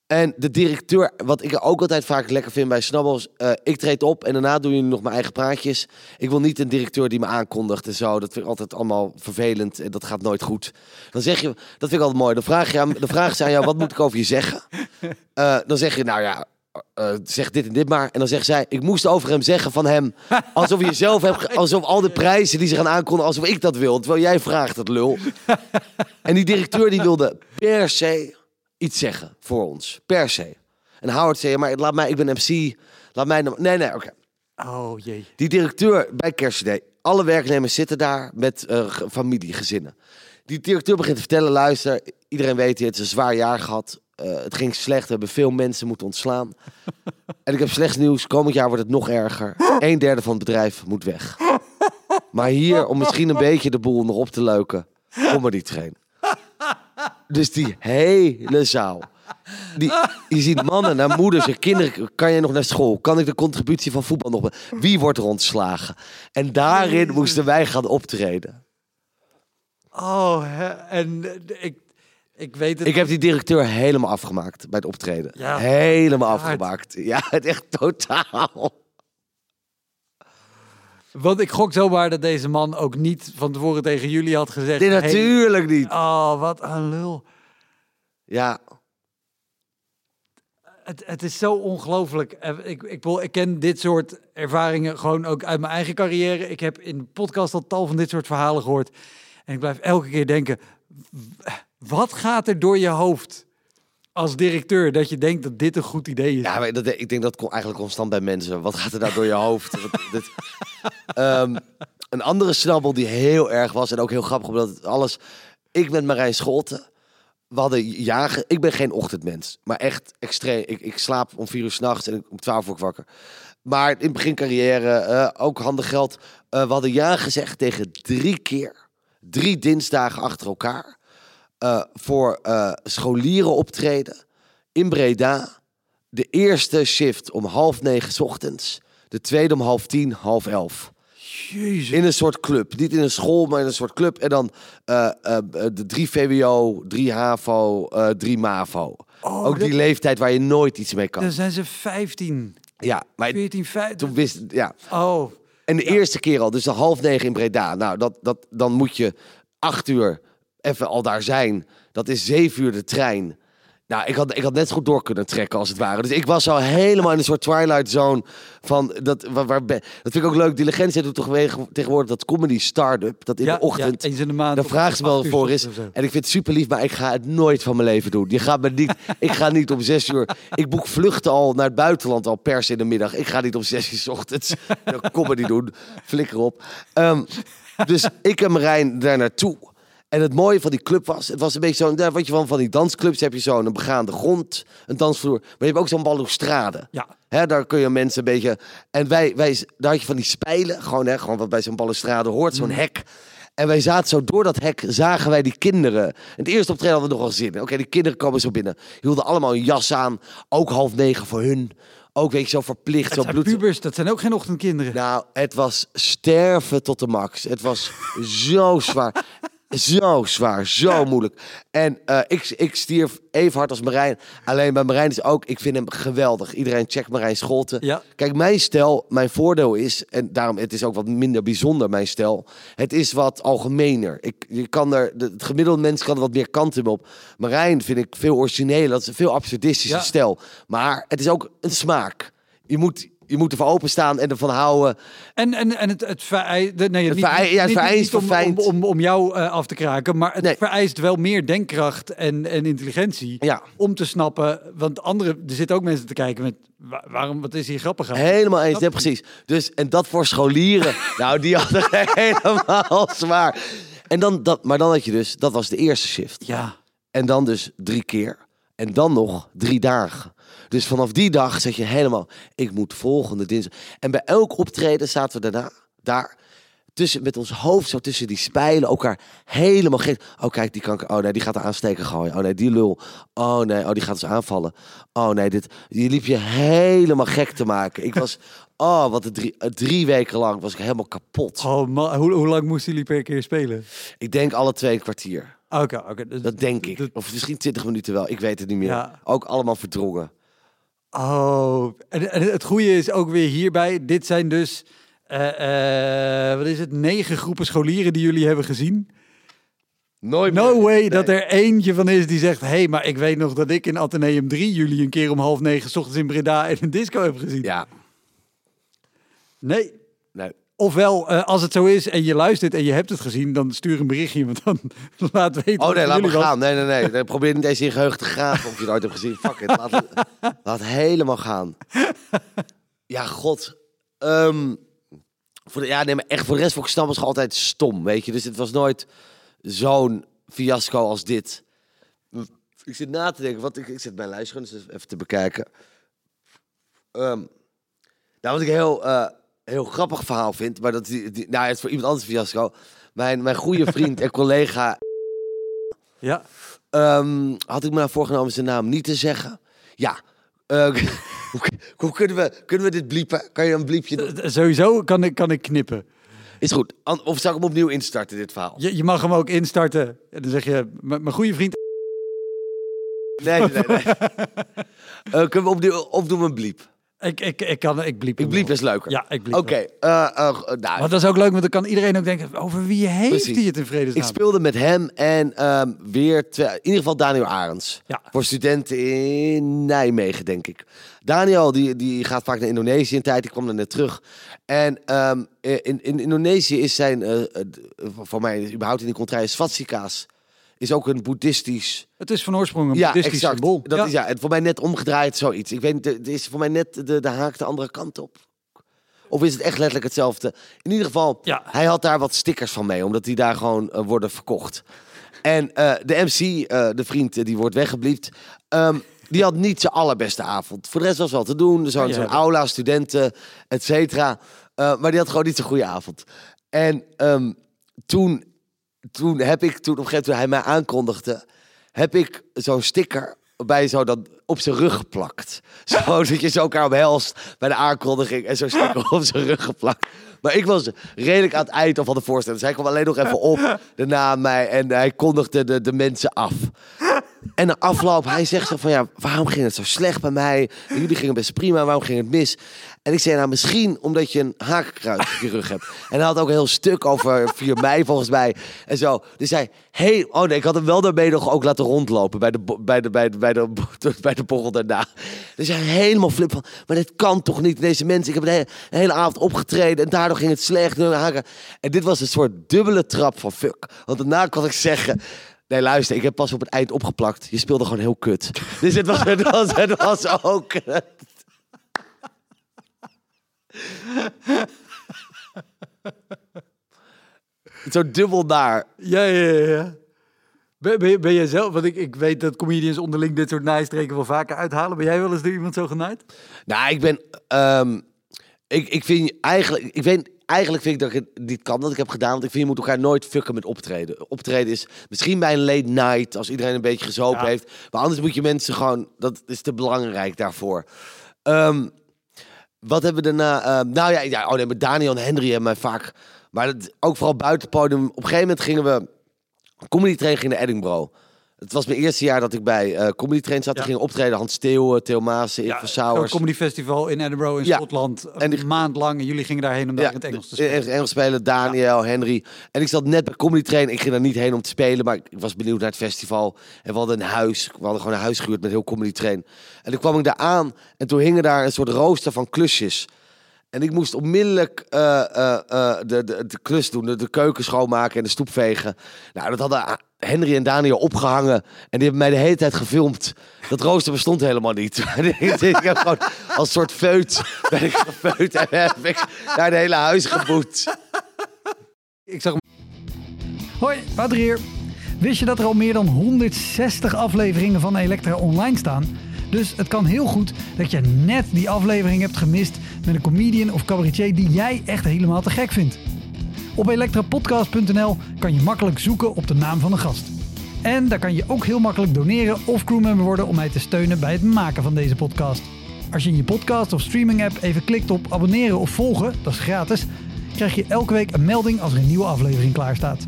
En de directeur, wat ik ook altijd vaak lekker vind bij Snabbels, eh, ik treed op en daarna doen jullie nog mijn eigen praatjes. Ik wil niet een directeur die me aankondigt en zo. Dat vind ik altijd allemaal vervelend en dat gaat nooit goed. Dan zeg je, dat vind ik altijd mooi. Dan vraag je aan, dan vragen ze aan jou, wat moet ik over je zeggen? Eh, dan zeg je, nou ja, eh, zeg dit en dit maar. En dan zegt zij, ik moest over hem zeggen van hem, alsof je zelf hebt, alsof al de prijzen die ze gaan aankondigen, alsof ik dat wil. Terwijl jij vraagt het lul. En die directeur die wilde per se iets zeggen voor ons. Per se. En Howard zei, maar laat mij, ik ben MC. Laat mij nou... Nee, nee, oké. Oh jee. Die directeur bij Kerstdee. Alle werknemers zitten daar met eh, ge- familie, gezinnen. Die directeur begint te vertellen, luister, iedereen weet het, het is een zwaar jaar gehad. Eh, het ging slecht, we hebben veel mensen moeten ontslaan. en ik heb slecht nieuws, komend jaar wordt het nog erger. Een derde van het bedrijf moet weg. Maar hier, om misschien een beetje de boel nog op te leuken, Comedy Train. Dus die hele zaal. Die, je ziet mannen naar moeders en kinderen. Kan je nog naar school? Kan ik de contributie van voetbal nog... Wie wordt er ontslagen? En daarin moesten wij gaan optreden. Oh, hè, en ik, ik weet het. Ik heb die directeur helemaal afgemaakt bij het optreden. Ja. Helemaal afgemaakt. Ja, het echt totaal. Want ik gok zomaar dat deze man ook niet van tevoren tegen jullie had gezegd. Nee, hey, natuurlijk niet. oh, wat een lul. Ja, Het, het is zo ongelooflijk. Eh, Ik, ik, ik ken dit soort ervaringen gewoon ook uit mijn eigen carrière. Ik heb in de podcast al tal van dit soort verhalen gehoord. En ik blijf elke keer denken, wat gaat er door je hoofd als directeur dat je denkt dat dit een goed idee is? ja maar dat, ik denk dat eigenlijk constant bij mensen. Wat gaat er daar door je hoofd? Wat, dit, Ehm, een andere snabbel die heel erg was en ook heel grappig, omdat alles... Ik ben Marijn Scholten. We hadden jagen. Ik ben geen ochtendmens, maar echt extreem. Ik, ik slaap om vier uur s'nachts en ik- om twaalf uur wakker. Maar in het begin carrière, eh, ook handig geld. Eh, we hadden ja gezegd tegen drie keer. Drie dinsdagen achter elkaar. Eh, voor eh, scholieren optreden in Breda. De eerste shift om half negen 's ochtends. De tweede om half tien, half elf. Jezus. In een soort club. Niet in een school, maar in een soort club. En dan eh, de drie VWO, drie HAVO, drie MAVO. Oh, Ook die dat- leeftijd waar je nooit iets mee kan. Dan zijn ze 15, Ja, maar 14, 15. toen wist... Ja. Oh, En de eerste keer al, dus de half negen in Breda. Nou, dat, dat, dan moet je acht uur even al daar zijn. Dat is zeven uur de trein. Nou, ik had, ik had net goed door kunnen trekken als het ware. Dus ik was al helemaal in een soort twilight zone van dat. Waar, waar dat vind ik ook leuk. Diligentie doet toch tegenwoordig dat comedy start-up. Dat in ja, de ochtend. Ja, eens in de maand. Daar vragen ze wel voor is. En ik vind het super lief, maar ik ga het nooit van mijn leven doen. Je gaat me niet, ik ga niet om zes uur. Ik boek vluchten al naar het buitenland al pers in de middag. Ik ga niet om zes uur 's ochtends comedy doen. Flikker op. Ehm, dus ik en Marijn daar naartoe. En het mooie van die club was, het was een beetje zo'n, wat je van van die dansclubs heb je zo'n begaande grond, een dansvloer, maar je hebt ook zo'n balustrade. Ja. Hè, daar kun je mensen een beetje. En wij, wij, daar had je van die spijlen, gewoon, hè, gewoon wat bij zo'n balustrade hoort, zo'n hek. En wij zaten zo door dat hek, zagen wij die kinderen. En het eerste optreden hadden we nogal zin in. Oké, die kinderen komen zo binnen. Hielden allemaal een jas aan, ook half negen voor hun. Ook weet je, zo verplicht, Het zo zijn bloed. pubers, dat zijn ook geen ochtendkinderen. Nou, het was sterven tot de max. Het was zo zwaar. Zo zwaar, zo moeilijk. En eh, ik, ik stierf even hard als Marijn. Alleen bij Marijn is ook, ik vind hem geweldig. Iedereen checkt Marijn Scholten. Ja. Kijk, mijn stijl, mijn voordeel is, en daarom het is ook wat minder bijzonder, mijn stijl. Het is wat algemener. Ik, je kan er, de- het gemiddelde mens kan er wat meer kanten op. Marijn vind ik veel origineler. Dat is een veel absurdistische Ja. stijl. Maar het is ook een smaak. Je moet, je moet ervan openstaan en ervan houden. En, en, en het, het, verei- de- nee, Het niet, verei- ja, het niet- vereist niet om, om, om, om jou eh, af te kraken, maar het Nee. vereist wel meer denkkracht en, en intelligentie Ja. om te snappen. Want andere, er zitten ook mensen te kijken met wa- waarom, wat is hier grappig aan? Helemaal eens, ja, precies. Dus, en dat voor scholieren, nou, die hadden helemaal zwaar. En dan, dat, maar dan had je dus, dat was de eerste shift. Ja, En dan dus drie keer. En dan nog drie dagen. Dus vanaf die dag zat je helemaal, ik moet volgende dinsdag. En bij elk optreden zaten we daarna, daar, tussen, met ons hoofd zo tussen die spijlen, elkaar helemaal gek. Oh kijk, die kan ik, oh nee, die gaat er aansteken gooien. Oh nee, die lul. Oh nee, oh die gaat ons aanvallen. Oh nee, dit, je liep je helemaal gek te maken. Ik was, oh wat drie, eh, drie weken lang was ik helemaal kapot. oh, man, hoe, hoe lang moesten jullie per keer spelen? Ik denk alle twee een kwartier. Oké, oké. dus- Dat denk ik. Of misschien 20 minuten wel. Ik weet het niet meer. Ja. Ook allemaal verdrongen. Oh, en, en het goede is ook weer hierbij. Dit zijn dus, eh, wat is het, negen groepen scholieren die jullie hebben gezien. Nooit No way dat er eentje van is die zegt... hé, hey, maar ik weet nog dat ik in Atheneum 3 jullie een keer om half negen... 's ochtends in Breda in een disco heb gezien. Ja, Nee. nee. Ofwel, eh, als het zo is en je luistert en je hebt het gezien... dan stuur een berichtje, want dan laat weten... Oh nee, laat me was. gaan. Nee, nee, nee. nee. Probeer niet eens in geheugen te graven of je het ooit hebt gezien. Fuck it. Laat, het- laat helemaal gaan. Ja, god. Ehm, voor de, ja, nee, maar echt voor de rest vond ik Stammers altijd stom, weet je. Dus het was nooit zo'n fiasco als dit. Ik zit na te denken, wat ik, ik zit mijn lijst gewoon even te bekijken. Ehm, nou, wat ik heel, eh, heel grappig verhaal vind, maar dat die, die, nou, het is voor iemand anders fiasco. Mijn, mijn goede vriend en collega Ja. Ehm, had ik me nou voorgenomen zijn naam niet te zeggen? Ja. Eh, hoe, kunnen, we, kunnen we dit bliepen? Kan je een bliepje doen? Eh, Sowieso kan ik, kan ik knippen. Is goed. Of zou ik hem opnieuw instarten, dit verhaal? Je, je mag hem ook instarten. En dan zeg je, "M- mijn goede vriend... Nee, nee, nee. nee. Eh, kunnen we opnieuw, of doen we een bliep? Ik, ik, ik, kan, ik bliep Ik bliep is leuker. Ja, ik bliep Oké. hem. eh, eh, nou, Maar dat is ook leuk, want dan kan iedereen ook denken... over wie heeft hij het in vredesnaam? ik speelde met hem en ehm, weer twee, in ieder geval Daniel Arends. Ja. Voor studenten in Nijmegen, denk ik. Daniel die, die gaat vaak naar Indonesië een tijd. Die kwam er net terug. En ehm, in, in Indonesië is zijn, eh, eh, voor mij überhaupt in de contraire, swastika's. Is ook een boeddhistisch... Het is van oorsprong een Ja, boeddhistisch exact. symbool. Dat ja. is ja, het voor mij net omgedraaid zoiets. Ik weet niet, het is voor mij net de, de haak de andere kant op. Of is het echt letterlijk hetzelfde? In ieder geval, Ja. hij had daar wat stickers van mee, omdat die daar gewoon eh, worden verkocht. En eh, de MC, eh, de vriend die wordt weggebliept, ehm, die had niet zijn allerbeste avond. Voor de rest was wel te doen, zo'n Ja, zo'n dat- aula, studenten, et cetera. Maar die had gewoon niet zo'n goede avond. En ehm, toen, toen heb ik, toen op een gegeven moment hij mij aankondigde, heb ik zo'n sticker bij zo dan op zijn rug geplakt. Zo dat je zo elkaar omhelst bij de aankondiging en zo sticker op zijn rug geplakt. Maar ik was redelijk aan het eind van de voorstelling. Dus hij kwam alleen nog even op daarna mij en hij kondigde de, de mensen af. En na afloop, hij zegt zo van ja, waarom ging het zo slecht bij mij? En jullie gingen best prima, waarom ging het mis? En ik zei nou misschien omdat je een hakenkruis op je rug hebt. En hij had ook een heel stuk over 4 mei volgens mij en zo. Dus hij, hey, oh nee, ik had hem wel daarmee nog ook laten rondlopen bij de, bij de, bij de, bij de, bij de borrel daarna. Dus hij helemaal flip van, maar dit kan toch niet, deze mensen. Ik heb de hele, avond opgetreden en daardoor ging het slecht. En dit was een soort dubbele trap van fuck. Want daarna kon ik zeggen... Nee, luister, ik heb pas op het eind opgeplakt. Je speelde gewoon heel kut. Dus was, het was, het was ook... Zo dubbel daar. Ja, ja, ja. Ben, ben, ben jij zelf, want ik, ik weet dat comedians onderling dit soort naaistreken wel vaker uithalen. Ben jij wel eens door iemand zo genaaid? Nou, ik ben. ehm, ik, ik vind eigenlijk. Ik weet, eigenlijk vind ik dat ik het niet kan dat ik heb gedaan. Want ik vind je moet elkaar nooit fucken met optreden. Optreden is misschien bij een late night. Als iedereen een beetje gezopen Ja. heeft. Maar anders moet je mensen gewoon. Dat is te belangrijk daarvoor. Ehm, wat hebben we daarna? ehm, nou ja, ja oh nee, met Daniel en Henry hebben mij vaak. Maar ook vooral buiten het podium. Op een gegeven moment gingen we. Comedy train ging naar Edinburgh. Het was mijn eerste jaar dat ik bij eh Comedy Train zat. Ja. We gingen optreden. Hans Theo, Theo Maassen, Eva zo'n Sauers. comedy festival in Edinburgh in Ja. Schotland. En Een maand lang. En jullie gingen daarheen om daar in het Engels te in spelen. het Engels spelen, Daniel, Henry. En ik zat net bij Comedy Train. Ik ging daar niet heen om te spelen, maar ik was benieuwd naar het festival. En we hadden een huis. We hadden gewoon een huis gehuurd met heel Comedy Train. En toen kwam ik daar aan en toen hingen daar een soort rooster van klusjes. En ik moest onmiddellijk eh, eh, eh, de, de, de klus doen, de, keuken schoonmaken en de stoep vegen. Nou, dat hadden Henry en Daniel opgehangen. En die hebben mij de hele tijd gefilmd. Dat rooster bestond helemaal niet. ik heb gewoon als soort feut ben ik gefeut en heb ik naar het hele huis geboet. Ik zag Hoi, Wouter hier. Wist je dat er al meer dan 160 afleveringen van Elektra online staan? Dus het kan heel goed dat je net die aflevering hebt gemist met een comedian of cabaretier die jij echt helemaal te gek vindt. Op elektrapodcast.nl kan je makkelijk zoeken op de naam van een gast. En daar kan je ook heel makkelijk doneren of crewmember worden om mij te steunen bij het maken van deze podcast. Als je in je podcast of streaming app even klikt op abonneren of volgen, dat is gratis, krijg je elke week een melding als er een nieuwe aflevering klaar staat.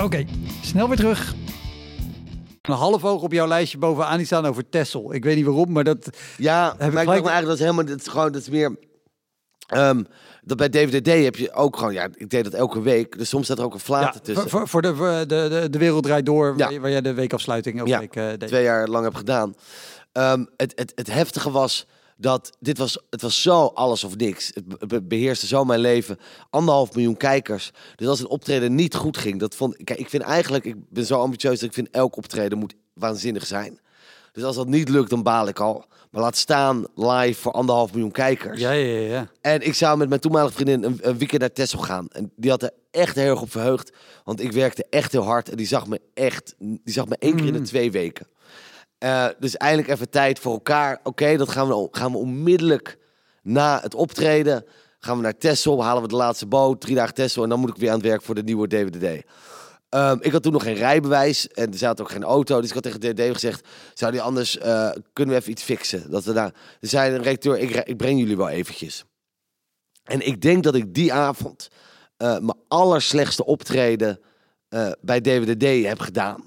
Oké, snel weer terug. een half oog op jouw lijstje bovenaan die staan over Tessel. Ik weet niet waarom, maar dat... Ja, ik maar ik gelijk- dacht me eigenlijk dat is helemaal, dat is gewoon, dat is meer, ehm, dat bij DVDD heb je ook gewoon, ja, ik deed dat elke week, dus soms staat er ook een flater Ja, tussen. voor, voor de, voor de, de, de wereld draait door, Ja. waar, waar jij de weekafsluiting elke Ja, week eh, deed. twee jaar lang heb gedaan. Ehm, het, het, het heftige was dat dit was, het was zo alles of niks. Het be- be- beheerste zo mijn leven. Anderhalf miljoen kijkers. Dus als een optreden niet goed ging, dat vond kijk, ik vind eigenlijk, ik ben zo ambitieus dat ik vind elk optreden moet waanzinnig zijn. Dus als dat niet lukt, dan baal ik al. Maar laat staan live voor anderhalf miljoen kijkers. Ja, ja, ja, ja. En ik zou met mijn toenmalige vriendin een, een weekend naar Texel gaan. En die had er echt heel erg op verheugd. Want ik werkte echt heel hard. En die zag me echt, die zag me één keer in de twee weken. Eh, dus eindelijk even tijd voor elkaar. Oké, dat gaan we, gaan we onmiddellijk na het optreden. Gaan we naar Texel, halen we de laatste boot. Drie dagen Texel. En dan moet ik weer aan het werk voor de nieuwe DWDD. Ehm, ik had toen nog geen rijbewijs en er zat ook geen auto. Dus ik had tegen de gezegd, zou die anders, eh, kunnen we even iets fixen? Dat we daar, er zei een recteur, ik, ik breng jullie wel eventjes. En ik denk dat ik die avond eh, mijn allerslechtste optreden eh, bij DWDD heb gedaan.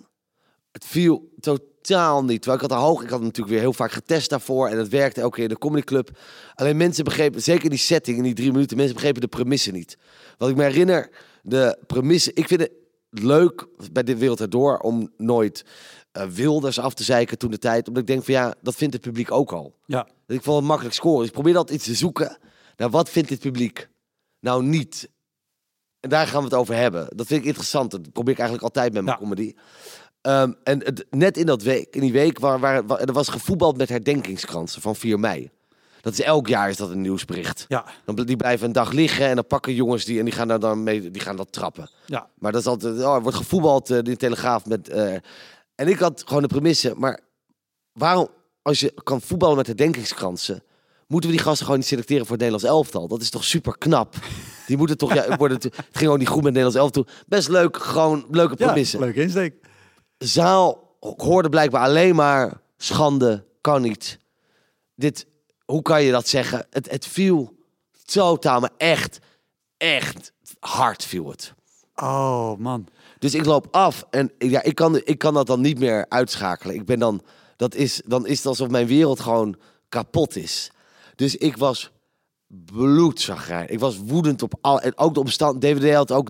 Het viel totaal niet. Terwijl ik had er hoog, ik had natuurlijk weer heel vaak getest daarvoor. En het werkte elke keer in de comedyclub. Alleen mensen begrepen, zeker in die setting, in die drie minuten, mensen begrepen de premissen niet. Wat ik me herinner, de premissen, ik vind het leuk bij de wereld erdoor om nooit eh, Wilders af te zeiken toen de tijd. Omdat ik denk van ja, dat vindt het publiek ook al. ja. Ik vond het makkelijk scoren. Dus ik probeer altijd iets te zoeken. Nou, wat vindt dit publiek? Nou, niet. En daar gaan we het over hebben. Dat vind ik interessant. Dat probeer ik eigenlijk altijd met mijn Ja. comedy. Ehm, en het, net in, dat week, in die week waar, waar, waar- er was gevoetbald met herdenkingskransen van 4 mei. Dat is elk jaar is dat een nieuwsbericht. Ja, Dan, die blijven een dag liggen en dan pakken jongens die en die gaan daar dan mee, die gaan dat trappen. ja. Maar dat is altijd, oh, er wordt gevoetbald eh, in de Telegraaf met. eh, en ik had gewoon de premisse, maar waarom, als je kan voetballen met herdenkingskransen, moeten we die gasten gewoon niet selecteren voor het Nederlands elftal? Dat is toch super knap? Die moeten toch, ja, worden, het ging gewoon niet goed met het Nederlands elftal. Best leuk, gewoon leuke ja premisse. leuke insteek. Zaal hoorde blijkbaar alleen maar schande, kan niet. Dit, hoe kan je dat zeggen? Het, het viel totaal, maar echt, echt hard viel het. Oh, man. Dus ik loop af en ja, ik, kan, ik kan dat dan niet meer uitschakelen. Ik ben dan, dat is, dan is het alsof mijn wereld gewoon kapot is. Dus ik was bloedzagrijn. Ik was woedend op al en ook de omstand. DVD had ook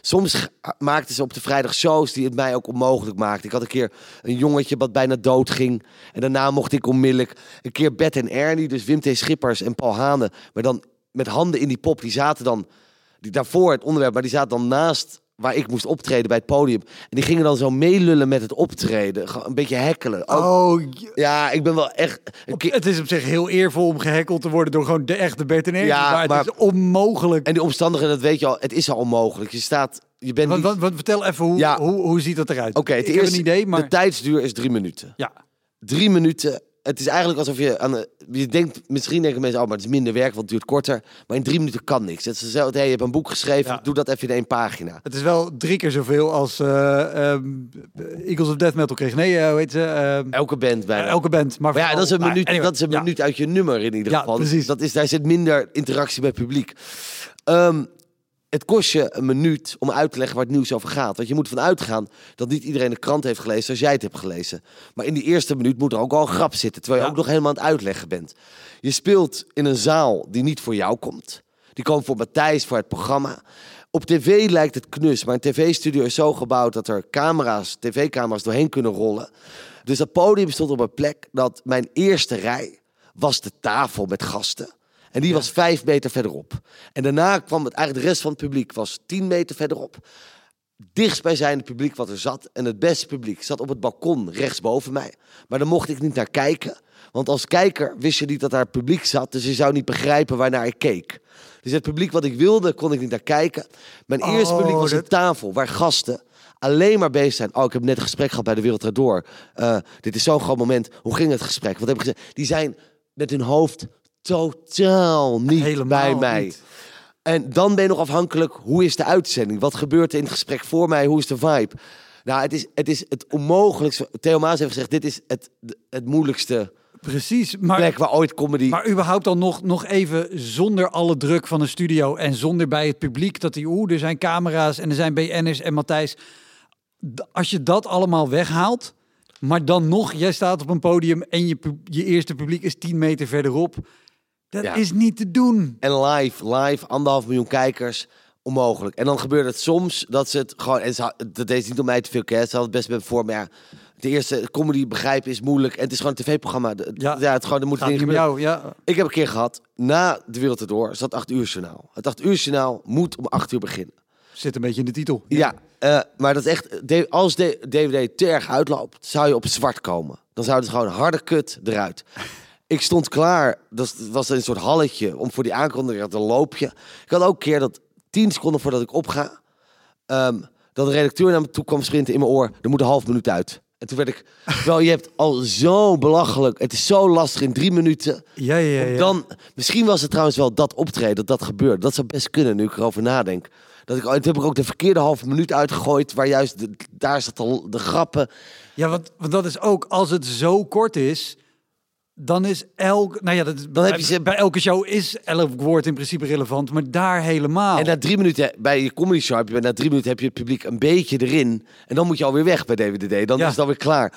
soms maakten ze op de vrijdag shows die het mij ook onmogelijk maakten. Ik had een keer een jongetje wat bijna dood ging en daarna mocht ik onmiddellijk een keer Bert en Ernie, dus Wim T Schippers en Paul Hane, maar dan met handen in die pop. Die zaten dan die daarvoor het onderwerp, maar die zaten dan naast waar ik moest optreden bij het podium. En die gingen dan zo meelullen met het optreden, Gewoon een beetje hekkelen. Oh, ja, ik ben wel echt het is op zich heel eervol om gehackeld te worden door gewoon de echte Bert en Ja, maar het maar- is onmogelijk. En die omstandigheden, dat weet je al, het is al onmogelijk. Je staat, je bent Wat, niet... wat, wat- vertel even, hoe, Ja. hoe, hoe ziet dat eruit? Oké, het ik eerste, heb een idee, maar... de tijdsduur is drie minuten. Ja, Drie minuten. Het is eigenlijk alsof je aan de, je denkt, misschien denken mensen, oh, maar het is minder werk, want het duurt korter. Maar in drie minuten kan niks. Het is hetzelfde, hey, je hebt een boek geschreven, Ja. doe dat even in één pagina. het is wel drie keer zoveel als eh, ehm, Eagles of Death Metal kreeg. Nee, eh, hoe heet ze? Ehm, Elke band bijna. elke band. Maar, Maar ja, dat is een maar minuut, anyway, dat is een ja. minuut uit je nummer in ieder Ja, geval. precies. Dat is, daar zit minder interactie met het publiek. Ehm, het kost je een minuut om uit te leggen waar het nieuws over gaat. Want je moet ervan uitgaan dat niet iedereen de krant heeft gelezen zoals jij het hebt gelezen. Maar in die eerste minuut moet er ook al een grap zitten, terwijl je Ja. ook nog helemaal aan het uitleggen bent. Je speelt in een zaal die niet voor jou komt. Die komt voor Matthijs, voor het programma. Op tv lijkt het knus, maar een tv-studio is zo gebouwd dat er camera's, tv-camera's doorheen kunnen rollen. Dus dat podium stond op een plek dat mijn eerste rij was de tafel met gasten. En die was vijf meter verderop. En daarna kwam het eigenlijk de rest van het publiek was tien meter verderop. Dichtstbijzijnde publiek wat er zat. En het beste publiek zat op het balkon rechtsboven mij. Maar daar mocht ik niet naar kijken. Want als kijker wist je niet dat daar publiek zat. Dus je zou niet begrijpen waarnaar ik keek. Dus het publiek wat ik wilde, kon ik niet naar kijken. Mijn Oh, eerste publiek was een tafel waar gasten alleen maar bezig zijn. Oh, ik heb net een gesprek gehad bij de Wereld Door. Eh, dit is zo'n groot moment. Hoe ging het gesprek? Wat heb ik gezegd? Die zijn met hun hoofd totaal niet Helemaal bij mij. niet. En dan ben je nog afhankelijk, hoe is de uitzending? Wat gebeurt er in het gesprek voor mij? Hoe is de vibe? Nou, het is het, is het onmogelijkste. Theo Maas heeft gezegd, dit is het, het moeilijkste Precies, maar, plek waar ooit comedy... maar überhaupt dan nog, nog even zonder alle druk van een studio en zonder bij het publiek dat die, oeh, er zijn camera's en er zijn BN'ers en Matthijs. Als je dat allemaal weghaalt, maar dan nog, jij staat op een podium en je, je eerste publiek is 10 meter verderop. Dat Ja. is niet te doen. En live, live, anderhalf miljoen kijkers, onmogelijk. En dan gebeurt het soms dat ze het gewoon... En ze, dat deed niet om mij te veel kennis, ze hadden het best met me voor. Maar ja, de eerste comedy begrijpen is moeilijk. En het is gewoon een tv-programma. Ja. Ja, het, gewoon, er moeten Gaat dingen gebeuren. jou, ja. Ik heb een keer gehad, na de Wereld Erdoor, zat 8 uur journaal. Het 8 uur journaal moet om 8 uur beginnen. Zit een beetje in de titel. Ja, eh, maar dat is echt. Als de DVD te erg uitloopt, zou je op zwart komen. Dan zou het gewoon harde kut eruit. Ik stond klaar, dat was een soort halletje om voor die aankondiging te loopje. Ik had ook een keer dat tien seconden voordat ik opga, ehm, dat de redacteur naar me toe kwam sprinten in mijn oor. Er moet een half minuut uit. En toen werd ik, wel, je hebt al zo belachelijk. Het is zo lastig in drie minuten. Ja, ja, ja. Dan, misschien was het trouwens wel dat optreden, dat dat gebeurde. Dat zou best kunnen, nu ik erover nadenk. Dat ik, toen heb ik ook de verkeerde halve minuut uitgegooid, waar juist de, daar zat de, de grappen. Ja, want, want dat is ook, als het zo kort is, dan is elk, nou ja, dat, Dan heb je ze- bij elke show is elk woord in principe relevant, maar daar helemaal. En na drie minuten, bij je comedy show, heb je, na drie minuten heb je het publiek een beetje erin. En dan moet je alweer weg bij DWDD. Dan Ja. is het alweer klaar.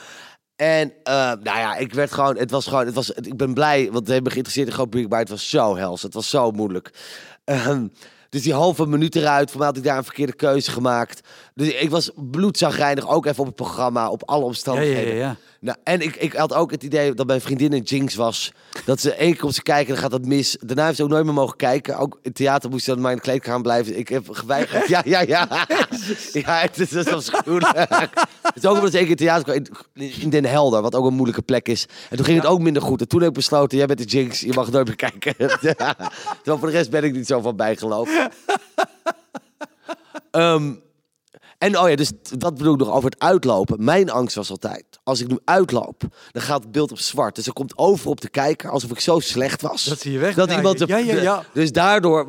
En eh, nou ja, ik werd gewoon, het was gewoon, het was, ik ben blij, want we hebben geïnteresseerd in groot publiek, maar het was zo hels. Het was zo moeilijk. Ehm, dus die halve minuut eruit, voor mij had ik daar een verkeerde keuze gemaakt. Dus ik was bloedzagrijnig, ook even op het programma, op alle omstandigheden. ja, ja, ja. Nou, en ik, ik had ook het idee dat mijn vriendin een jinx was. Dat ze één keer komt ze kijken en dan gaat dat mis. Daarna heeft ze ook nooit meer mogen kijken. Ook in het theater moest ze dan maar in de kleedkamer blijven. Ik heb geweigerd. Ja, ja, ja. Ja, het is, het is afschuwelijk. Het is ook omdat keer in het theater kwam in, in Den Helder, wat ook een moeilijke plek is. En toen ging het ook minder goed. En toen heb ik besloten, jij bent de jinx, je mag nooit meer kijken. Terwijl voor de rest ben ik niet zo van bijgeloof. Ehm, en oh ja, dus dat bedoel ik nog over het uitlopen. Mijn angst was altijd, als ik nu uitloop, dan gaat het beeld op zwart. Dus er komt over op de kijker alsof ik zo slecht was. Dat zie je weg. Dat iemand... ja, ja, ja. Dus daardoor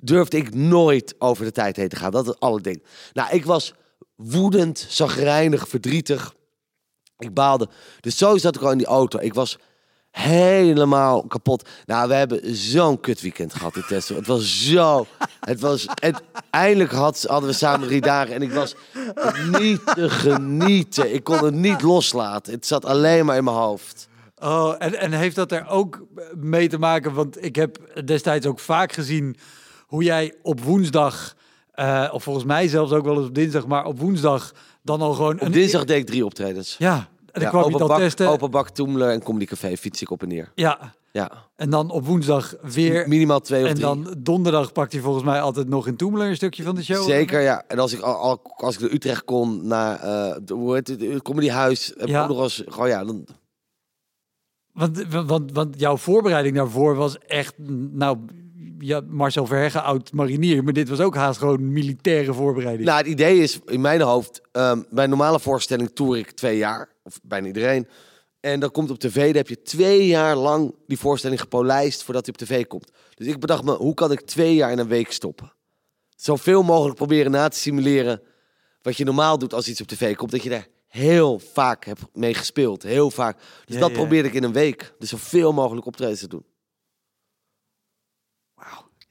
durfde ik nooit over de tijd heen te gaan. Dat is alle ding. Nou, ik was woedend, zagrijnig, verdrietig. Ik baalde. Dus zo zat ik al in die auto. Ik was helemaal kapot. Nou, we hebben zo'n kut weekend gehad in Testen. Het was zo... Het was... En eindelijk had, hadden we samen drie dagen. En ik was niet te genieten. Ik kon het niet loslaten. Het zat alleen maar in mijn hoofd. Oh, en, en heeft dat er ook mee te maken? Want ik heb destijds ook vaak gezien hoe jij op woensdag, eh, of volgens mij zelfs ook wel eens op dinsdag, maar op woensdag dan al gewoon... Op dinsdag deed ik drie optredens. Ja, dan kwam je open dan bak, testen. Open bak, Toemler en Comedy Café fiets ik op en neer. Ja, Ja, en dan op woensdag weer. minimaal twee of En drie. dan donderdag pakt hij volgens mij altijd nog in Toemler een stukje van de show. Zeker, ja. En als ik, al, al- als ik naar Utrecht kon, naar eh, de, hoe heet het, comedyhuis, heb Ja. nog eens, gewoon ja, dan, Want, want, want jouw voorbereiding daarvoor was echt, nou, ja, Marcel Verheggen, oud marinier, maar dit was ook haast gewoon militaire voorbereiding. Nou, het idee is in mijn hoofd, ehm, bij normale voorstelling toer ik twee jaar, of bijna iedereen. En dan komt op tv, dan heb je twee jaar lang die voorstelling gepolijst voordat hij op tv komt. Dus ik bedacht me, hoe kan ik twee jaar in een week stoppen? Zoveel mogelijk proberen na te simuleren wat je normaal doet als iets op tv komt. Dat je daar heel vaak hebt mee gespeeld, heel vaak. Dus Ja, dat ja. probeerde ik in een week. Dus zoveel mogelijk optredens te doen.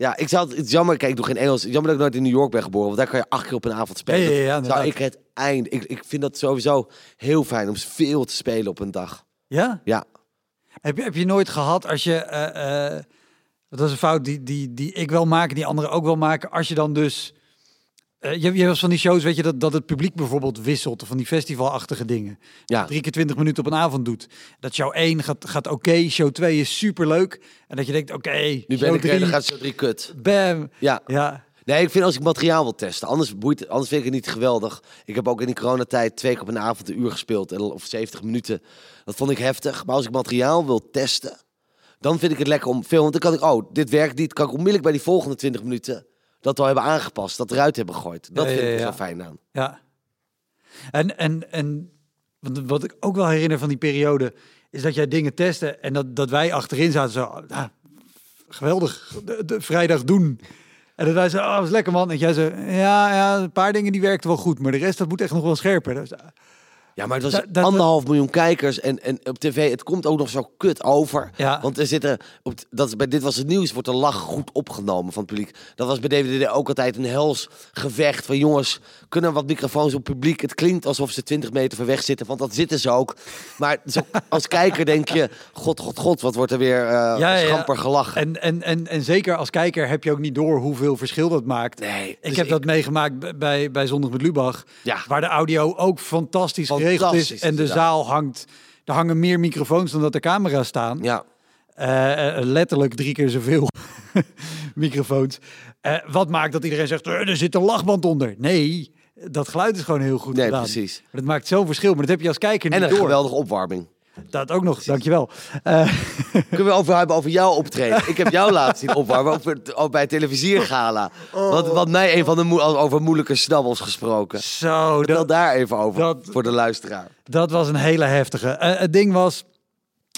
Ja, ik zou het, het is jammer, kijk, ik doe geen Engels. Jammer dat ik nooit in New York ben geboren, want daar kan je acht keer op een avond spelen. Ja, ja, ja, zou ik het eind. Ik, ik vind dat sowieso heel fijn om veel te spelen op een dag. Ja? Ja. Heb je, heb je nooit gehad als je, eh, eh, dat is een fout die, die, die ik wel maak, die anderen ook wel maken, als je dan dus, eh, je, je eens van die shows, weet je, dat, dat het publiek bijvoorbeeld wisselt, of van die festivalachtige dingen. Ja. Drie keer twintig minuten op een avond doet. Dat show 1 gaat, gaat oké, show 2 is superleuk. En dat je denkt, oké, Nu ben show ik er dan 3, gaat zo drie kut. bam. Ja. Ja, Nee, ik vind als ik materiaal wil testen, anders, boeit, anders vind ik het niet geweldig. Ik heb ook in die coronatijd twee keer op een avond een uur gespeeld, en- of 70 minuten. Dat vond ik heftig. Maar als ik materiaal wil testen, dan vind ik het lekker om veel. Want dan kan ik, oh, dit werkt niet. Kan ik onmiddellijk bij die volgende 20 minuten dat al hebben aangepast, dat eruit hebben gegooid. Dat Ja, vind ik zo fijn aan. Ja. En, en, en wat ik ook wel herinner van die periode, is dat jij dingen testte en dat, dat wij achterin zaten zo, ah, geweldig, de, de vrijdag doen. En dat wij zo, oh, was lekker man. En jij zo, ja, ja, een paar dingen die werkten wel goed, maar de rest dat moet echt nog wel scherper. Dus, ah, Ja, maar het was Dat- dat- anderhalf miljoen kijkers en, en op tv, het komt ook nog zo kut over. Ja. Want er zitten, op, dat is, bij Dit Was Het Nieuws wordt de lach goed opgenomen van het publiek. Dat was bij DWDD ook altijd een hels gevecht van jongens, kunnen wat microfoons op publiek. Het klinkt alsof ze 20 meter ver weg zitten, want dat zitten ze ook. Maar zo, als kijker denk je, god, god, god, wat wordt er weer eh Ja, ja, ja. schamper gelachen. En, en, en, en zeker als kijker heb je ook niet door hoeveel verschil dat maakt. Nee, Ik dus heb ik- dat meegemaakt bij, bij Zondag met Lubach. Ja. Waar de audio ook fantastisch, geregeld is. En de zaal hangt... Er hangen meer microfoons dan dat er camera's staan. Ja, Eh, eh, letterlijk drie keer zoveel microfoons. Eh, wat maakt dat iedereen zegt, "Eh, er zit een lachband onder. Nee, dat geluid is gewoon heel goed nee, gedaan. precies. Maar dat maakt zo'n verschil. Maar dat heb je als kijker En niet een door. geweldige opwarming. Dat ook nog, dankjewel. Eh, Kunnen we over hebben over jouw optreden? Ik heb jou laten zien opwarmen over, over bij het televisiergala. Wat, wat mij een van de over moeilijke snabbels gesproken. zo, dat, daar even over dat- voor de luisteraar. dat was een hele heftige. Eh, het ding was,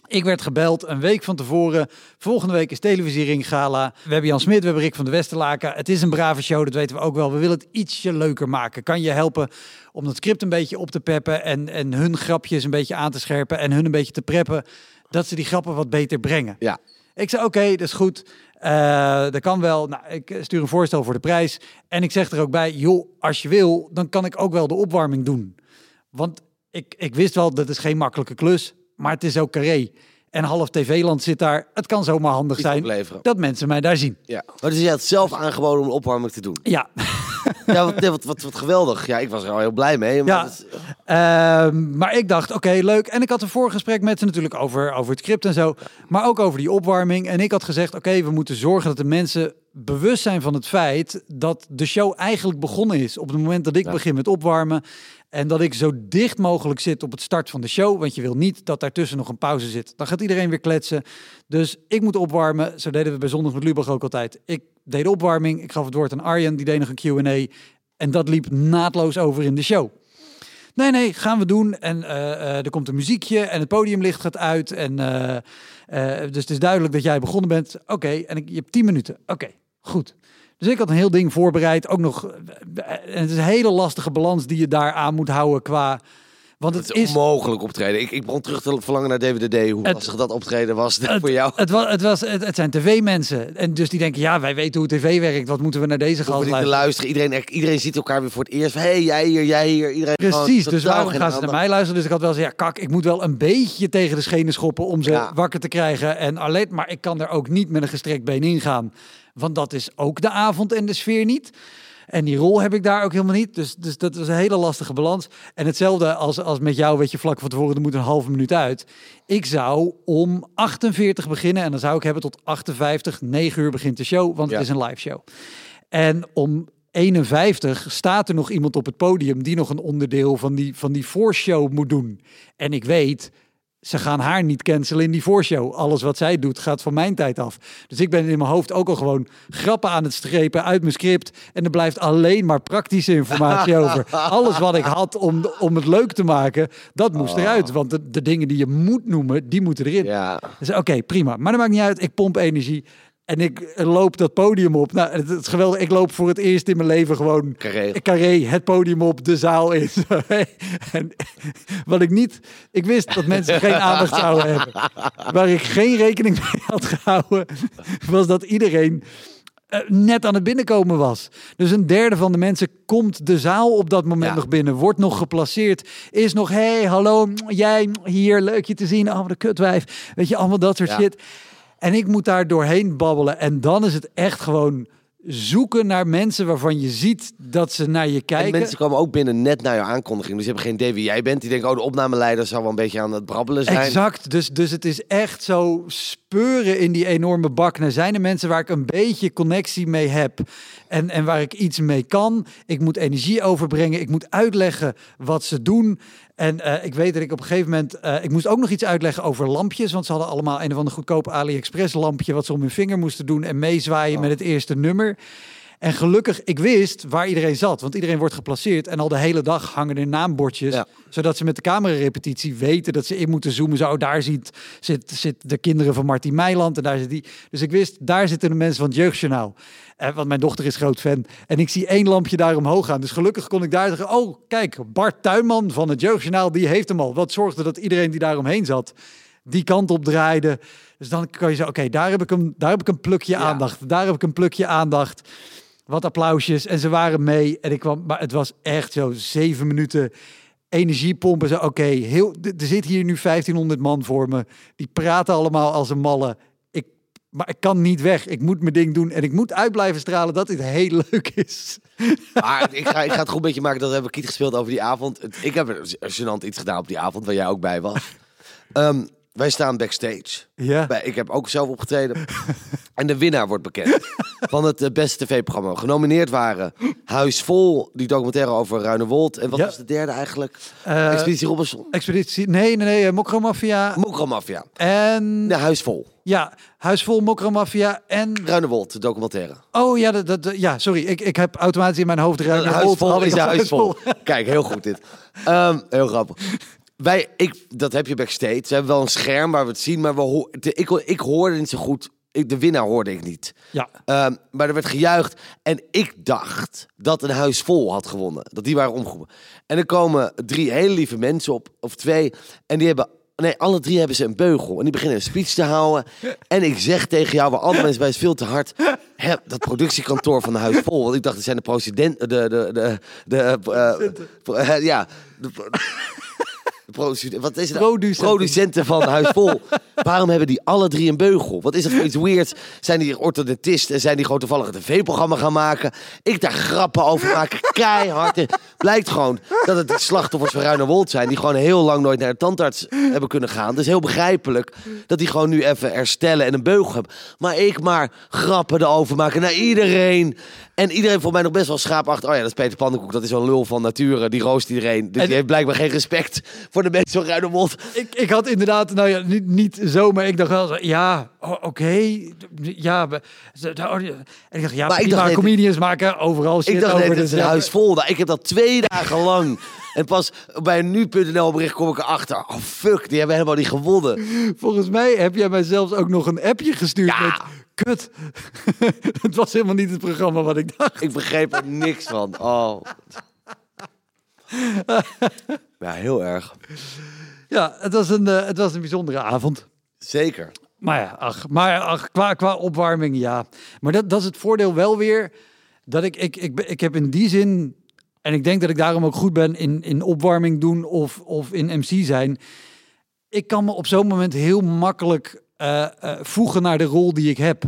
ik werd gebeld een week van tevoren. Volgende week is televisiering gala. We hebben Jan Smit, we hebben Rick van de Westerlaken. Het is een brave show, dat weten we ook wel. We willen het ietsje leuker maken. Kan je helpen om dat script een beetje op te peppen en, en hun grapjes een beetje aan te scherpen en hun een beetje te preppen, dat ze die grappen wat beter brengen. Ja, Ik zei, oké, dat is goed. Eh, dat kan wel. Nou, ik stuur een voorstel voor de prijs. En ik zeg er ook bij, joh, als je wil, dan kan ik ook wel de opwarming doen. Want ik, ik wist wel, dat is geen makkelijke klus, maar het is ook carré. En half TV-land zit daar. Het kan zomaar handig Iets zijn dat mensen mij daar zien. ja. Maar dus je had zelf aangeboden om een opwarming te doen. Ja, Ja, wat, wat, wat, wat geweldig. Ja, ik was er al heel blij mee. Maar Ja. Ehm, maar ik dacht, oké, leuk. En ik had een voorgesprek met ze natuurlijk over, over het script en zo. Maar ook over die opwarming. En ik had gezegd, oké, we moeten zorgen dat de mensen bewust zijn van het feit dat de show eigenlijk begonnen is. Op het moment dat ik Ja. begin met opwarmen. En dat ik zo dicht mogelijk zit op het start van de show. Want je wil niet dat daartussen nog een pauze zit. Dan gaat iedereen weer kletsen. Dus ik moet opwarmen. Zo deden we bij Zondag met Lubach ook altijd. Ik deed de opwarming. Ik gaf het woord aan Arjen. Die deed nog een Q&A. En dat liep naadloos over in de show. Nee, nee, gaan we doen. En eh, eh, er komt een muziekje en het podiumlicht gaat uit. En, eh, dus het is duidelijk dat jij begonnen bent. Oké, en ik, je hebt 10 minuten. Oké, goed. Dus ik had een heel ding voorbereid. Ook nog, eh, het is een hele lastige balans die je daar aan moet houden qua... Want Het het is onmogelijk optreden. Ik, ik begon terug te verlangen naar DWDD. Hoe Het- lastig dat optreden was Het, voor jou. Het, was, het, was, het, het zijn tv-mensen. En dus die denken, ja, wij weten hoe tv werkt. Wat moeten we naar deze gast luisteren? luisteren. Iedereen, iedereen ziet elkaar weer voor het eerst. Hé, hey, jij hier, jij hier. Iedereen Precies, dus geen gaan ze naar mij luisteren? Dus ik had wel gezegd, ja, kak, ik moet wel een beetje tegen de schenen schoppen om ze Ja. wakker te krijgen. En alleen, maar ik kan er ook niet met een gestrekt been ingaan. Want dat is ook de avond en de sfeer niet. En die rol heb ik daar ook helemaal niet. Dus, dus dat was een hele lastige balans. En hetzelfde als, als met jou, weet je, vlak van tevoren, er moet een halve minuut uit. Ik zou om 48 beginnen en dan zou ik hebben tot 58, 9 uur begint de show, want Ja. het is een live show. En om 51 staat er nog iemand op het podium die nog een onderdeel van die, van die voorshow moet doen. En ik weet, ze gaan haar niet cancelen in die voorshow. Alles wat zij doet gaat van mijn tijd af. Dus ik ben in mijn hoofd ook al gewoon grappen aan het strepen uit mijn script. En er blijft alleen maar praktische informatie over. Alles wat ik had om, om het leuk te maken, dat moest eruit. Want de, de dingen die je moet noemen, die moeten erin. Ja, Dus oké, prima. Maar dat maakt niet uit. Ik pomp energie. En ik loop dat podium op. Nou, het, is geweldig. Ik loop voor het eerst in mijn leven gewoon Carré. carré het podium op, de zaal in. en wat ik niet... Ik wist dat mensen geen aandacht zouden hebben. Waar ik geen rekening mee had gehouden, was dat iedereen eh, net aan het binnenkomen was. Dus een derde van de mensen komt de zaal op dat moment Ja. nog binnen, wordt nog geplaceerd, is nog, hey, hallo, jij hier, leuk je te zien, oh, een kutwijf, weet je, allemaal dat soort Ja. shit. En ik moet daar doorheen babbelen en dan is het echt gewoon zoeken naar mensen waarvan je ziet dat ze naar je en kijken. mensen komen ook binnen net na jouw aankondiging. Dus die hebben geen idee wie jij bent. Die denken, oh, de opnameleider zou wel een beetje aan het brabbelen zijn. Exact. Dus, dus het is echt zo speuren in die enorme bak. Nou zijn er mensen waar ik een beetje connectie mee heb. En, en waar ik iets mee kan. Ik moet energie overbrengen. Ik moet uitleggen wat ze doen. En eh, ik weet dat ik op een gegeven moment... eh, ik moest ook nog iets uitleggen over lampjes. Want ze hadden allemaal een of ander goedkoop AliExpress lampje... wat ze om hun vinger moesten doen en meezwaaien met het eerste nummer. En gelukkig, ik wist waar iedereen zat. Want iedereen wordt geplaceerd. En al de hele dag hangen er naambordjes. Ja. Zodat ze met de camerarepetitie weten dat ze in moeten zoomen. Zo, daar ziet, zit, zit de kinderen van Martin Meiland. En daar zit die. Dus ik wist, daar zitten de mensen van het Jeugdjournaal. Eh, want mijn dochter is groot fan. En ik zie één lampje daar omhoog gaan. Dus gelukkig kon ik daar zeggen... Oh, kijk, Bart Tuinman van het Jeugdjournaal, die heeft hem al. Wat zorgde dat iedereen die daar omheen zat... die kant op draaide. Dus dan kan je zeggen, oké, daar heb ik een, daar heb ik een plukje aandacht. Daar heb ik een plukje aandacht. Wat applausjes. En ze waren mee. En ik kwam, maar het was echt zo zeven minuten energiepompen. Zo, oké, heel, er zit hier nu 1500 man voor me. Die praten allemaal als een malle. Ik, maar ik kan niet weg. Ik moet mijn ding doen. En ik moet uit blijven stralen dat dit heel leuk is. Maar ik ga, ik ga het goed met je maken. Dat hebben we Kiet gespeeld over die avond. Ik heb er gênant iets gedaan op die avond, waar jij ook bij was. Ehm, wij staan backstage. Ja. Bij, ik heb ook zelf opgetreden. en de winnaar wordt bekend van het eh, beste tv-programma. Genomineerd waren Huis Vol, die documentaire over Ruinewold. En wat Ja. was de derde eigenlijk? Eh, Expeditie Robinson. Expeditie. Nee, nee, nee. Mokromafia. Mokromafia. En Ja, Huis Vol. ja, Huis vol Mokromafia. En Ruinewold, de documentaire. oh ja, dat, dat, ja, sorry. Ik, ik heb automatisch in mijn hoofd eruit. Huis Vol is een Huis Vol. Kijk, heel goed dit. Ehm, heel grappig. Wij, ik, dat heb je backstage. We hebben wel een scherm waar we het zien, maar we de, ik, ik hoorde niet zo goed. Ik, de winnaar hoorde ik niet. Ja. Ehm, maar er werd gejuicht. En ik dacht dat een huis vol had gewonnen. Dat die waren omgeroepen. En er komen drie hele lieve mensen op, of twee. En die hebben, nee, alle drie hebben ze een beugel. En die beginnen een speech te houden. En ik zeg tegen jou, waar alle mensen bij is veel te hard. Hè, dat productiekantoor van de huis vol. Want ik dacht, het zijn de president, de, de, de, de, eh, eh, ja, de, pro- de produce- wat is het? Producenten. Producenten van Huis Vol. Waarom hebben die alle drie een beugel? Wat is dat voor iets weird? Zijn die orthodontist en zijn die gewoon toevallig een tv-programma gaan maken? Ik daar grappen over maken, keihard. Blijkt gewoon dat het de slachtoffers van Ruinewold zijn... die gewoon heel lang nooit naar de tandarts hebben kunnen gaan. Dus heel begrijpelijk dat die gewoon nu even herstellen en een beugel hebben. Maar ik maar grappen erover maken naar iedereen. En iedereen vond mij nog best wel schaapachtig. Oh ja, dat is Peter Pannenkoek, dat is zo'n lul van nature. Die roost iedereen. Dus En- die heeft blijkbaar geen respect voor de mensen van Ruinewold. Ik, ik had inderdaad, nou ja, niet, niet zo, maar ik dacht wel, ja, oké, ja. oh, die- En ik dacht, ja, Maar ik dacht comedians maken overal shit Ik dacht, over. nee, dit is een ja, huis vol. Nou, ik heb dat twee dagen lang. En pas bij nu.nl bericht kom ik erachter. Oh fuck, die hebben helemaal niet gewonnen. Volgens mij heb jij mij zelfs ook nog een appje gestuurd Ja. met, kut, het was helemaal niet het programma wat ik dacht. Ik begreep er niks van. Oh. Ja, heel erg. Ja, het was een, eh, het was een bijzondere avond. Zeker. Maar ja, ach, maar ach, qua, qua opwarming, ja. Maar dat, dat is het voordeel wel weer. Dat ik, ik, ik, ik heb in die zin, en ik denk dat ik daarom ook goed ben in, in opwarming doen of, of in MC zijn. Ik kan me op zo'n moment heel makkelijk eh, eh, voegen naar de rol die ik heb.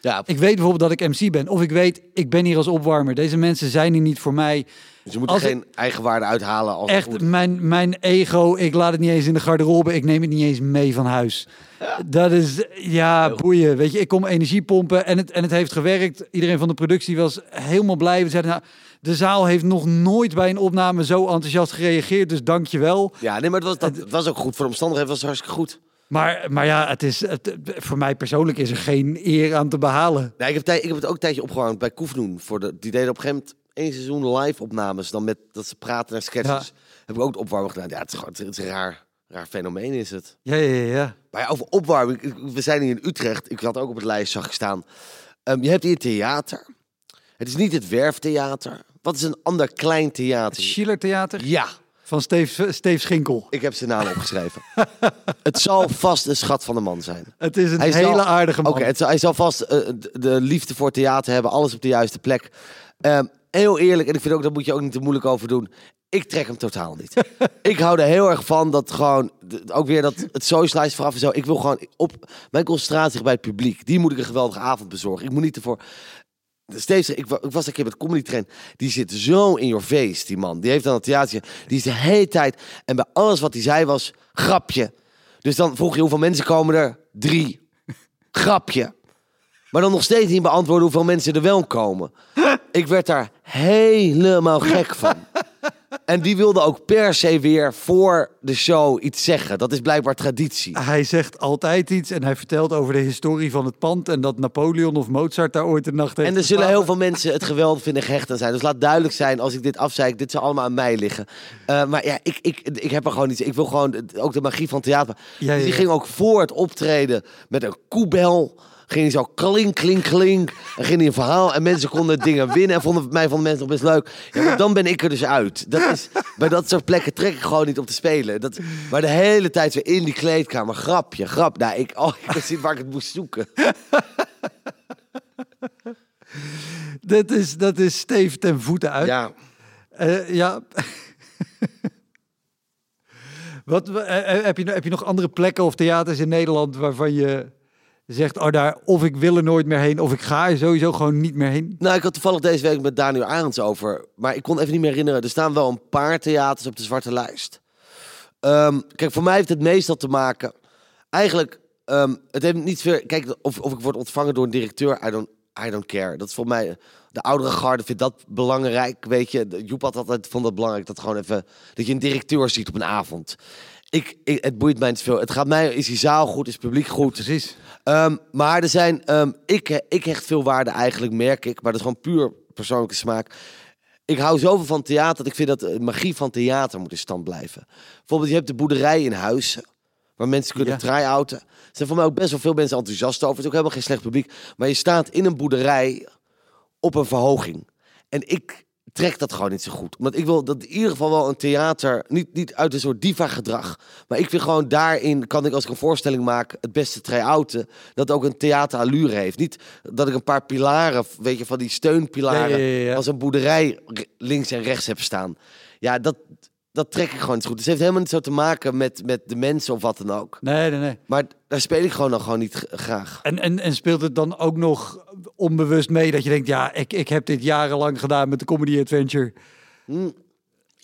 Ja, Ik weet bijvoorbeeld dat ik MC ben. Of ik weet, ik ben hier als opwarmer. Deze mensen zijn hier niet voor mij. Dus je moet er als geen eigenwaarde uithalen. Als Echt, moet. mijn, mijn ego, ik laat het niet eens in de garderobe. Ik neem het niet eens mee van huis. Dat is, ja, boeien. Weet je, ik kom energie pompen en het, en het heeft gewerkt. Iedereen van de productie was helemaal blij. We zeiden, nou, de zaal heeft nog nooit bij een opname zo enthousiast gereageerd. Dus dank je wel. Ja, nee, maar het was, dat, het was ook goed. Voor de omstandigheden was het hartstikke goed. Maar, maar ja, het is, het, voor mij persoonlijk is er geen eer aan te behalen. Nee, ik, heb tij- ik heb het ook een tijdje opgewarmd bij Koefnoen. Voor de, die deden op een gegeven moment één seizoen live opnames. Dan met dat ze praten naar sketches. Heb ik ook de opwarming gedaan. Ja, het is het een raar, raar fenomeen is het. Ja, ja, ja. ja. Maar ja, over opwarming. We zijn hier in Utrecht. Ik had ook op het lijst, zag ik staan. Ehm, je hebt hier theater. Het is niet het Werftheater. Wat is een ander klein Het theater? Schiller Theater Ja, van Steve, Steve Schinkel. ik heb zijn naam opgeschreven. het zal vast een schat van de man zijn. Het is een Hij hele zal- aardige man. Oké, het zal- hij zal vast eh, de, de liefde voor theater hebben, alles op de juiste plek. Ehm, heel eerlijk, en ik vind ook, daar moet je ook niet te moeilijk over doen. Ik trek hem totaal niet. ik hou er heel erg van dat gewoon, ook weer dat het socialize vooraf en zo. Ik wil gewoon op mijn concentratie bij het publiek. Die moet ik een geweldige avond bezorgen. Ik moet niet ervoor... Steeds, ik, ik was een keer met Comedy Train. Die zit zo in your face, die man. Die heeft dan een theater. Die is de hele tijd. En bij alles wat hij zei was grapje. Dus dan vroeg je hoeveel mensen komen er? Drie. Grapje. Maar dan nog steeds niet beantwoorden hoeveel mensen er wel komen. Ik werd daar helemaal gek van. En die wilde ook per se weer voor de show iets zeggen. Dat is blijkbaar traditie. Hij zegt altijd iets en hij vertelt over de historie van het pand en dat Napoleon of Mozart daar ooit een nacht heeft En er zullen heel veel mensen het geweldig vinden gehecht aan zijn. Dus laat duidelijk zijn, als ik dit afzeik, dit zal allemaal aan mij liggen. Eh, maar ja, ik, ik, ik heb er gewoon iets. Ik wil gewoon ook de magie van theater. Ja, Dus die ging ook voor het optreden met een koebel. Ging hij zo klink, klink, klink. En ging hij een verhaal en mensen konden dingen winnen. En vonden mij vonden mensen nog best leuk. Ja, maar dan ben ik er dus uit. Dat is, bij dat soort plekken trek ik gewoon niet op te spelen. Dat, maar de hele tijd weer in die kleedkamer. Grapje, grap. Nou, ik, oh, ik wist waar ik het moest zoeken. Dat is, dat is Steve ten voeten uit. Ja. Eh, ja. Wat, eh, eh, heb, je, heb je nog andere plekken of theaters in Nederland waarvan je zegt, daar, of ik wil er nooit meer heen, of ik ga er sowieso gewoon niet meer heen? Nou, ik had toevallig deze week met Daniel Arends over. Maar ik kon even niet meer herinneren. Er staan wel een paar theaters op de zwarte lijst. Ehm, kijk, voor mij heeft het meestal te maken. Eigenlijk, ehm, het heeft niet veel. Kijk, of, of ik word ontvangen door een directeur, I don't, I don't care. Dat is voor mij. De oudere garde vindt dat belangrijk. Weet je, Joep had altijd vond dat belangrijk dat gewoon even. Dat je een directeur ziet op een avond. Ik, ik, het boeit mij niet veel. Het gaat mij, is die zaal goed, is het publiek goed. Precies. Ehm, maar er zijn, ehm, ik, ik hecht veel waarde eigenlijk, merk ik, maar dat is gewoon puur persoonlijke smaak. Ik hou zoveel van theater dat ik vind dat de magie van theater moet in stand blijven. Bijvoorbeeld, je hebt de boerderij in Huizen, waar mensen kunnen Ja. try-outen. Er zijn voor mij ook best wel veel mensen enthousiast over. Het is ook helemaal geen slecht publiek. Maar je staat in een boerderij op een verhoging. En ik trek dat gewoon niet zo goed. Omdat ik wil dat in ieder geval wel een theater, niet, niet uit een soort diva-gedrag. Maar ik vind gewoon daarin, kan ik als ik een voorstelling maak, het beste try-outen. Dat ook een theaterallure heeft. Niet dat ik een paar pilaren, weet je, van die steunpilaren, Ja, ja, ja, ja. als een boerderij links en rechts heb staan. Ja, dat, dat trek ik gewoon niet zo goed. Dus het heeft helemaal niet zo te maken met, met de mensen of wat dan ook. Nee, nee, nee. Maar daar speel ik gewoon dan gewoon niet graag. En, en, en speelt het dan ook nog onbewust mee dat je denkt, ja, ik, ik heb dit jarenlang gedaan met de Comedy Adventure.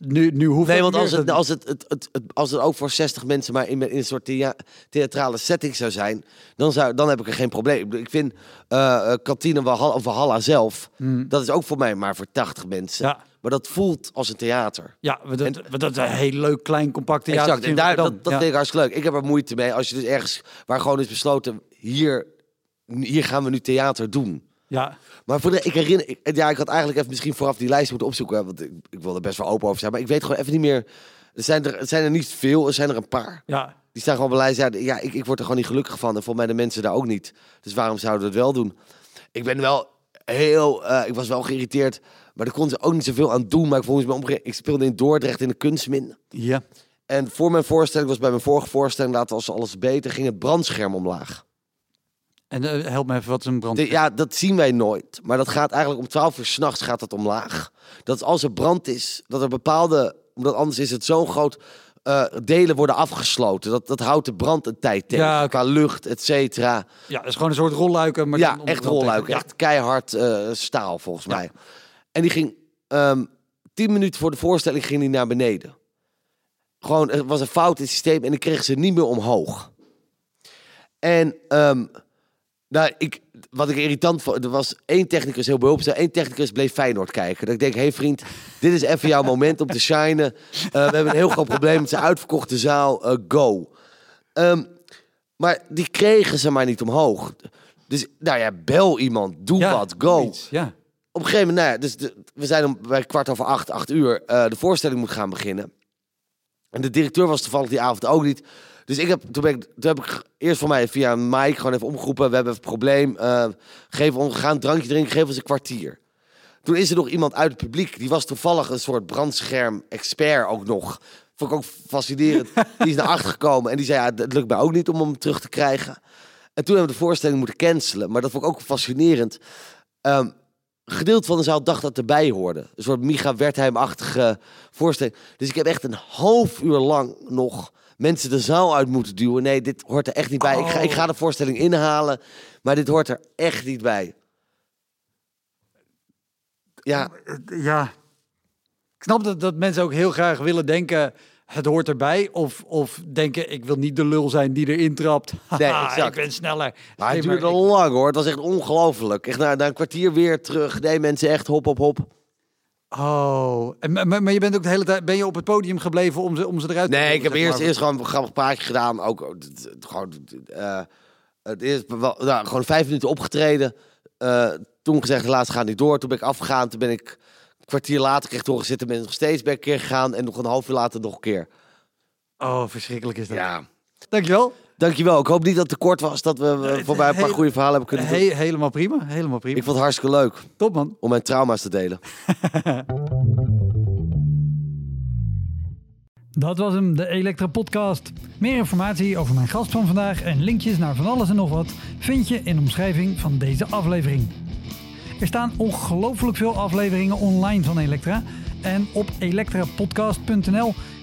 Nu, nu hoeft Nee, want als het, als, het, het, het, het- als het ook voor 60 mensen maar in, in een soort thea- theatrale setting zou zijn, dan, zou, dan heb ik er geen probleem. Ik vind eh, Kantine Valhalla, Valhalla zelf, dat is ook voor mij maar voor 80 mensen. Hmm. Ja. Maar dat voelt als een theater. Ja, dat, dat is een heel leuk, klein, compact theater. exact. En daar, dat, dat ja. vind ik hartstikke leuk. Ik heb er moeite mee als je dus ergens waar gewoon is besloten, hier, hier gaan we nu theater doen. Ja. Maar voor de, ik herinner, ik- ja, ik had eigenlijk even misschien vooraf die lijst moeten opzoeken, want ik, ik wil er best wel open over zijn. Maar ik weet gewoon even niet meer. Er zijn er, er zijn er niet veel, er zijn er een paar. ja. Die staan gewoon bij lijst. Ja, ik, ik word er gewoon niet gelukkig van. En volgens mij de mensen daar ook niet. Dus waarom zouden we het wel doen? Ik ben wel heel... eh, ik was wel geïrriteerd Maar daar kon ze ook niet zoveel aan doen. Maar ik, volgens mij omge- ik speelde in Dordrecht in de kunstmin. Ja. En voor mijn voorstelling, was bij mijn vorige voorstelling, laten was alles beter, ging het brandscherm omlaag. En eh, help me even, wat is een brand? Ja, dat zien wij nooit. Maar dat gaat eigenlijk om 12 uur s'nachts gaat het omlaag. Dat als er brand is, dat er bepaalde, omdat anders is het zo'n groot, eh, delen worden afgesloten. Dat, dat houdt de brand een tijd tegen. Ja. Qua lucht, et cetera. Ja, dat is gewoon een soort rolluiken. Maar Ja, echt brand rolluik. tegen. Echt keihard eh, staal, volgens Ja. mij. En die ging ehm tien minuten voor de voorstelling ging die naar beneden. Gewoon, er was een fout in het systeem en ik kreeg ze niet meer omhoog. En ehm, nou, ik, wat ik irritant vond, er was één technicus heel behulpzaam. Één technicus bleef Feyenoord kijken. Dat ik denk, hé hey vriend, dit is even jouw moment om te shinen. Eh, we hebben een heel groot probleem met zijn uitverkochte zaal. Eh, go. Ehm, maar die kregen ze maar niet omhoog. Dus nou ja, bel iemand, doe Ja, wat, go. iets, Ja. Op een gegeven moment, nou ja, dus de- we zijn om bij kwart over acht, acht uur, eh, de voorstelling moet gaan beginnen. En de directeur was toevallig die avond ook niet. Dus ik heb, toen, ben ik, toen heb ik eerst voor mij via een mic gewoon even omgeroepen. We hebben een probleem. eh geef ons, een drankje drinken, geef ons een kwartier. Toen is er nog iemand uit het publiek. Die was toevallig een soort brandscherm-expert ook nog. Vond ik ook fascinerend. Die is naar achter gekomen en die zei, ja, het lukt mij ook niet om hem terug te krijgen. En toen hebben we de voorstelling moeten cancelen. Maar dat vond ik ook fascinerend. Ehm, een gedeelte van de zaal dacht dat erbij hoorde. Een soort Micha Wertheim-achtige voorstelling. Dus ik heb echt een half uur lang nog mensen de zaal uit moeten duwen. Nee, dit hoort er echt niet bij. Ik, ga, ik ga de voorstelling inhalen, maar dit hoort er echt niet bij. Ja, ja. Ik snap dat, dat mensen ook heel graag willen denken, het hoort erbij. Of, of denken, ik wil niet de lul zijn die erin trapt. Nee, exact. Ik ben sneller. maar het duurde ik- lang hoor. Het was echt ongelooflijk. Echt na, na een kwartier weer terug. Nee, mensen echt hop, hop, hop. Oh, en, maar, maar je bent ook de hele tijd ben je op het podium gebleven om ze, om ze eruit te Nee, ik heb eerst, maar. eerst gewoon een grappig praatje gedaan. Ook eh, gewoon, eh, het nou, gewoon vijf minuten opgetreden. Eh, toen gezegd, laatst gaat niet door. Toen ben ik afgegaan. Toen ben ik een kwartier later kreeg ik horen zitten. Ben ik nog steeds ik een keer gegaan. En nog een half uur later nog een keer. Oh, verschrikkelijk is dat. Ja. Dankjewel. Dankjewel. Ik hoop niet dat het te kort was. Dat we voorbij een paar goede verhalen hebben kunnen doen. He- helemaal prima. Helemaal prima. Ik vond het hartstikke leuk Top man. om mijn trauma's te delen. Dat was hem, de Elektra Podcast. Meer informatie over mijn gast van vandaag en linkjes naar van alles en nog wat vind je in de omschrijving van deze aflevering. Er staan ongelooflijk veel afleveringen online van Elektra. En op elektrapodcast.nl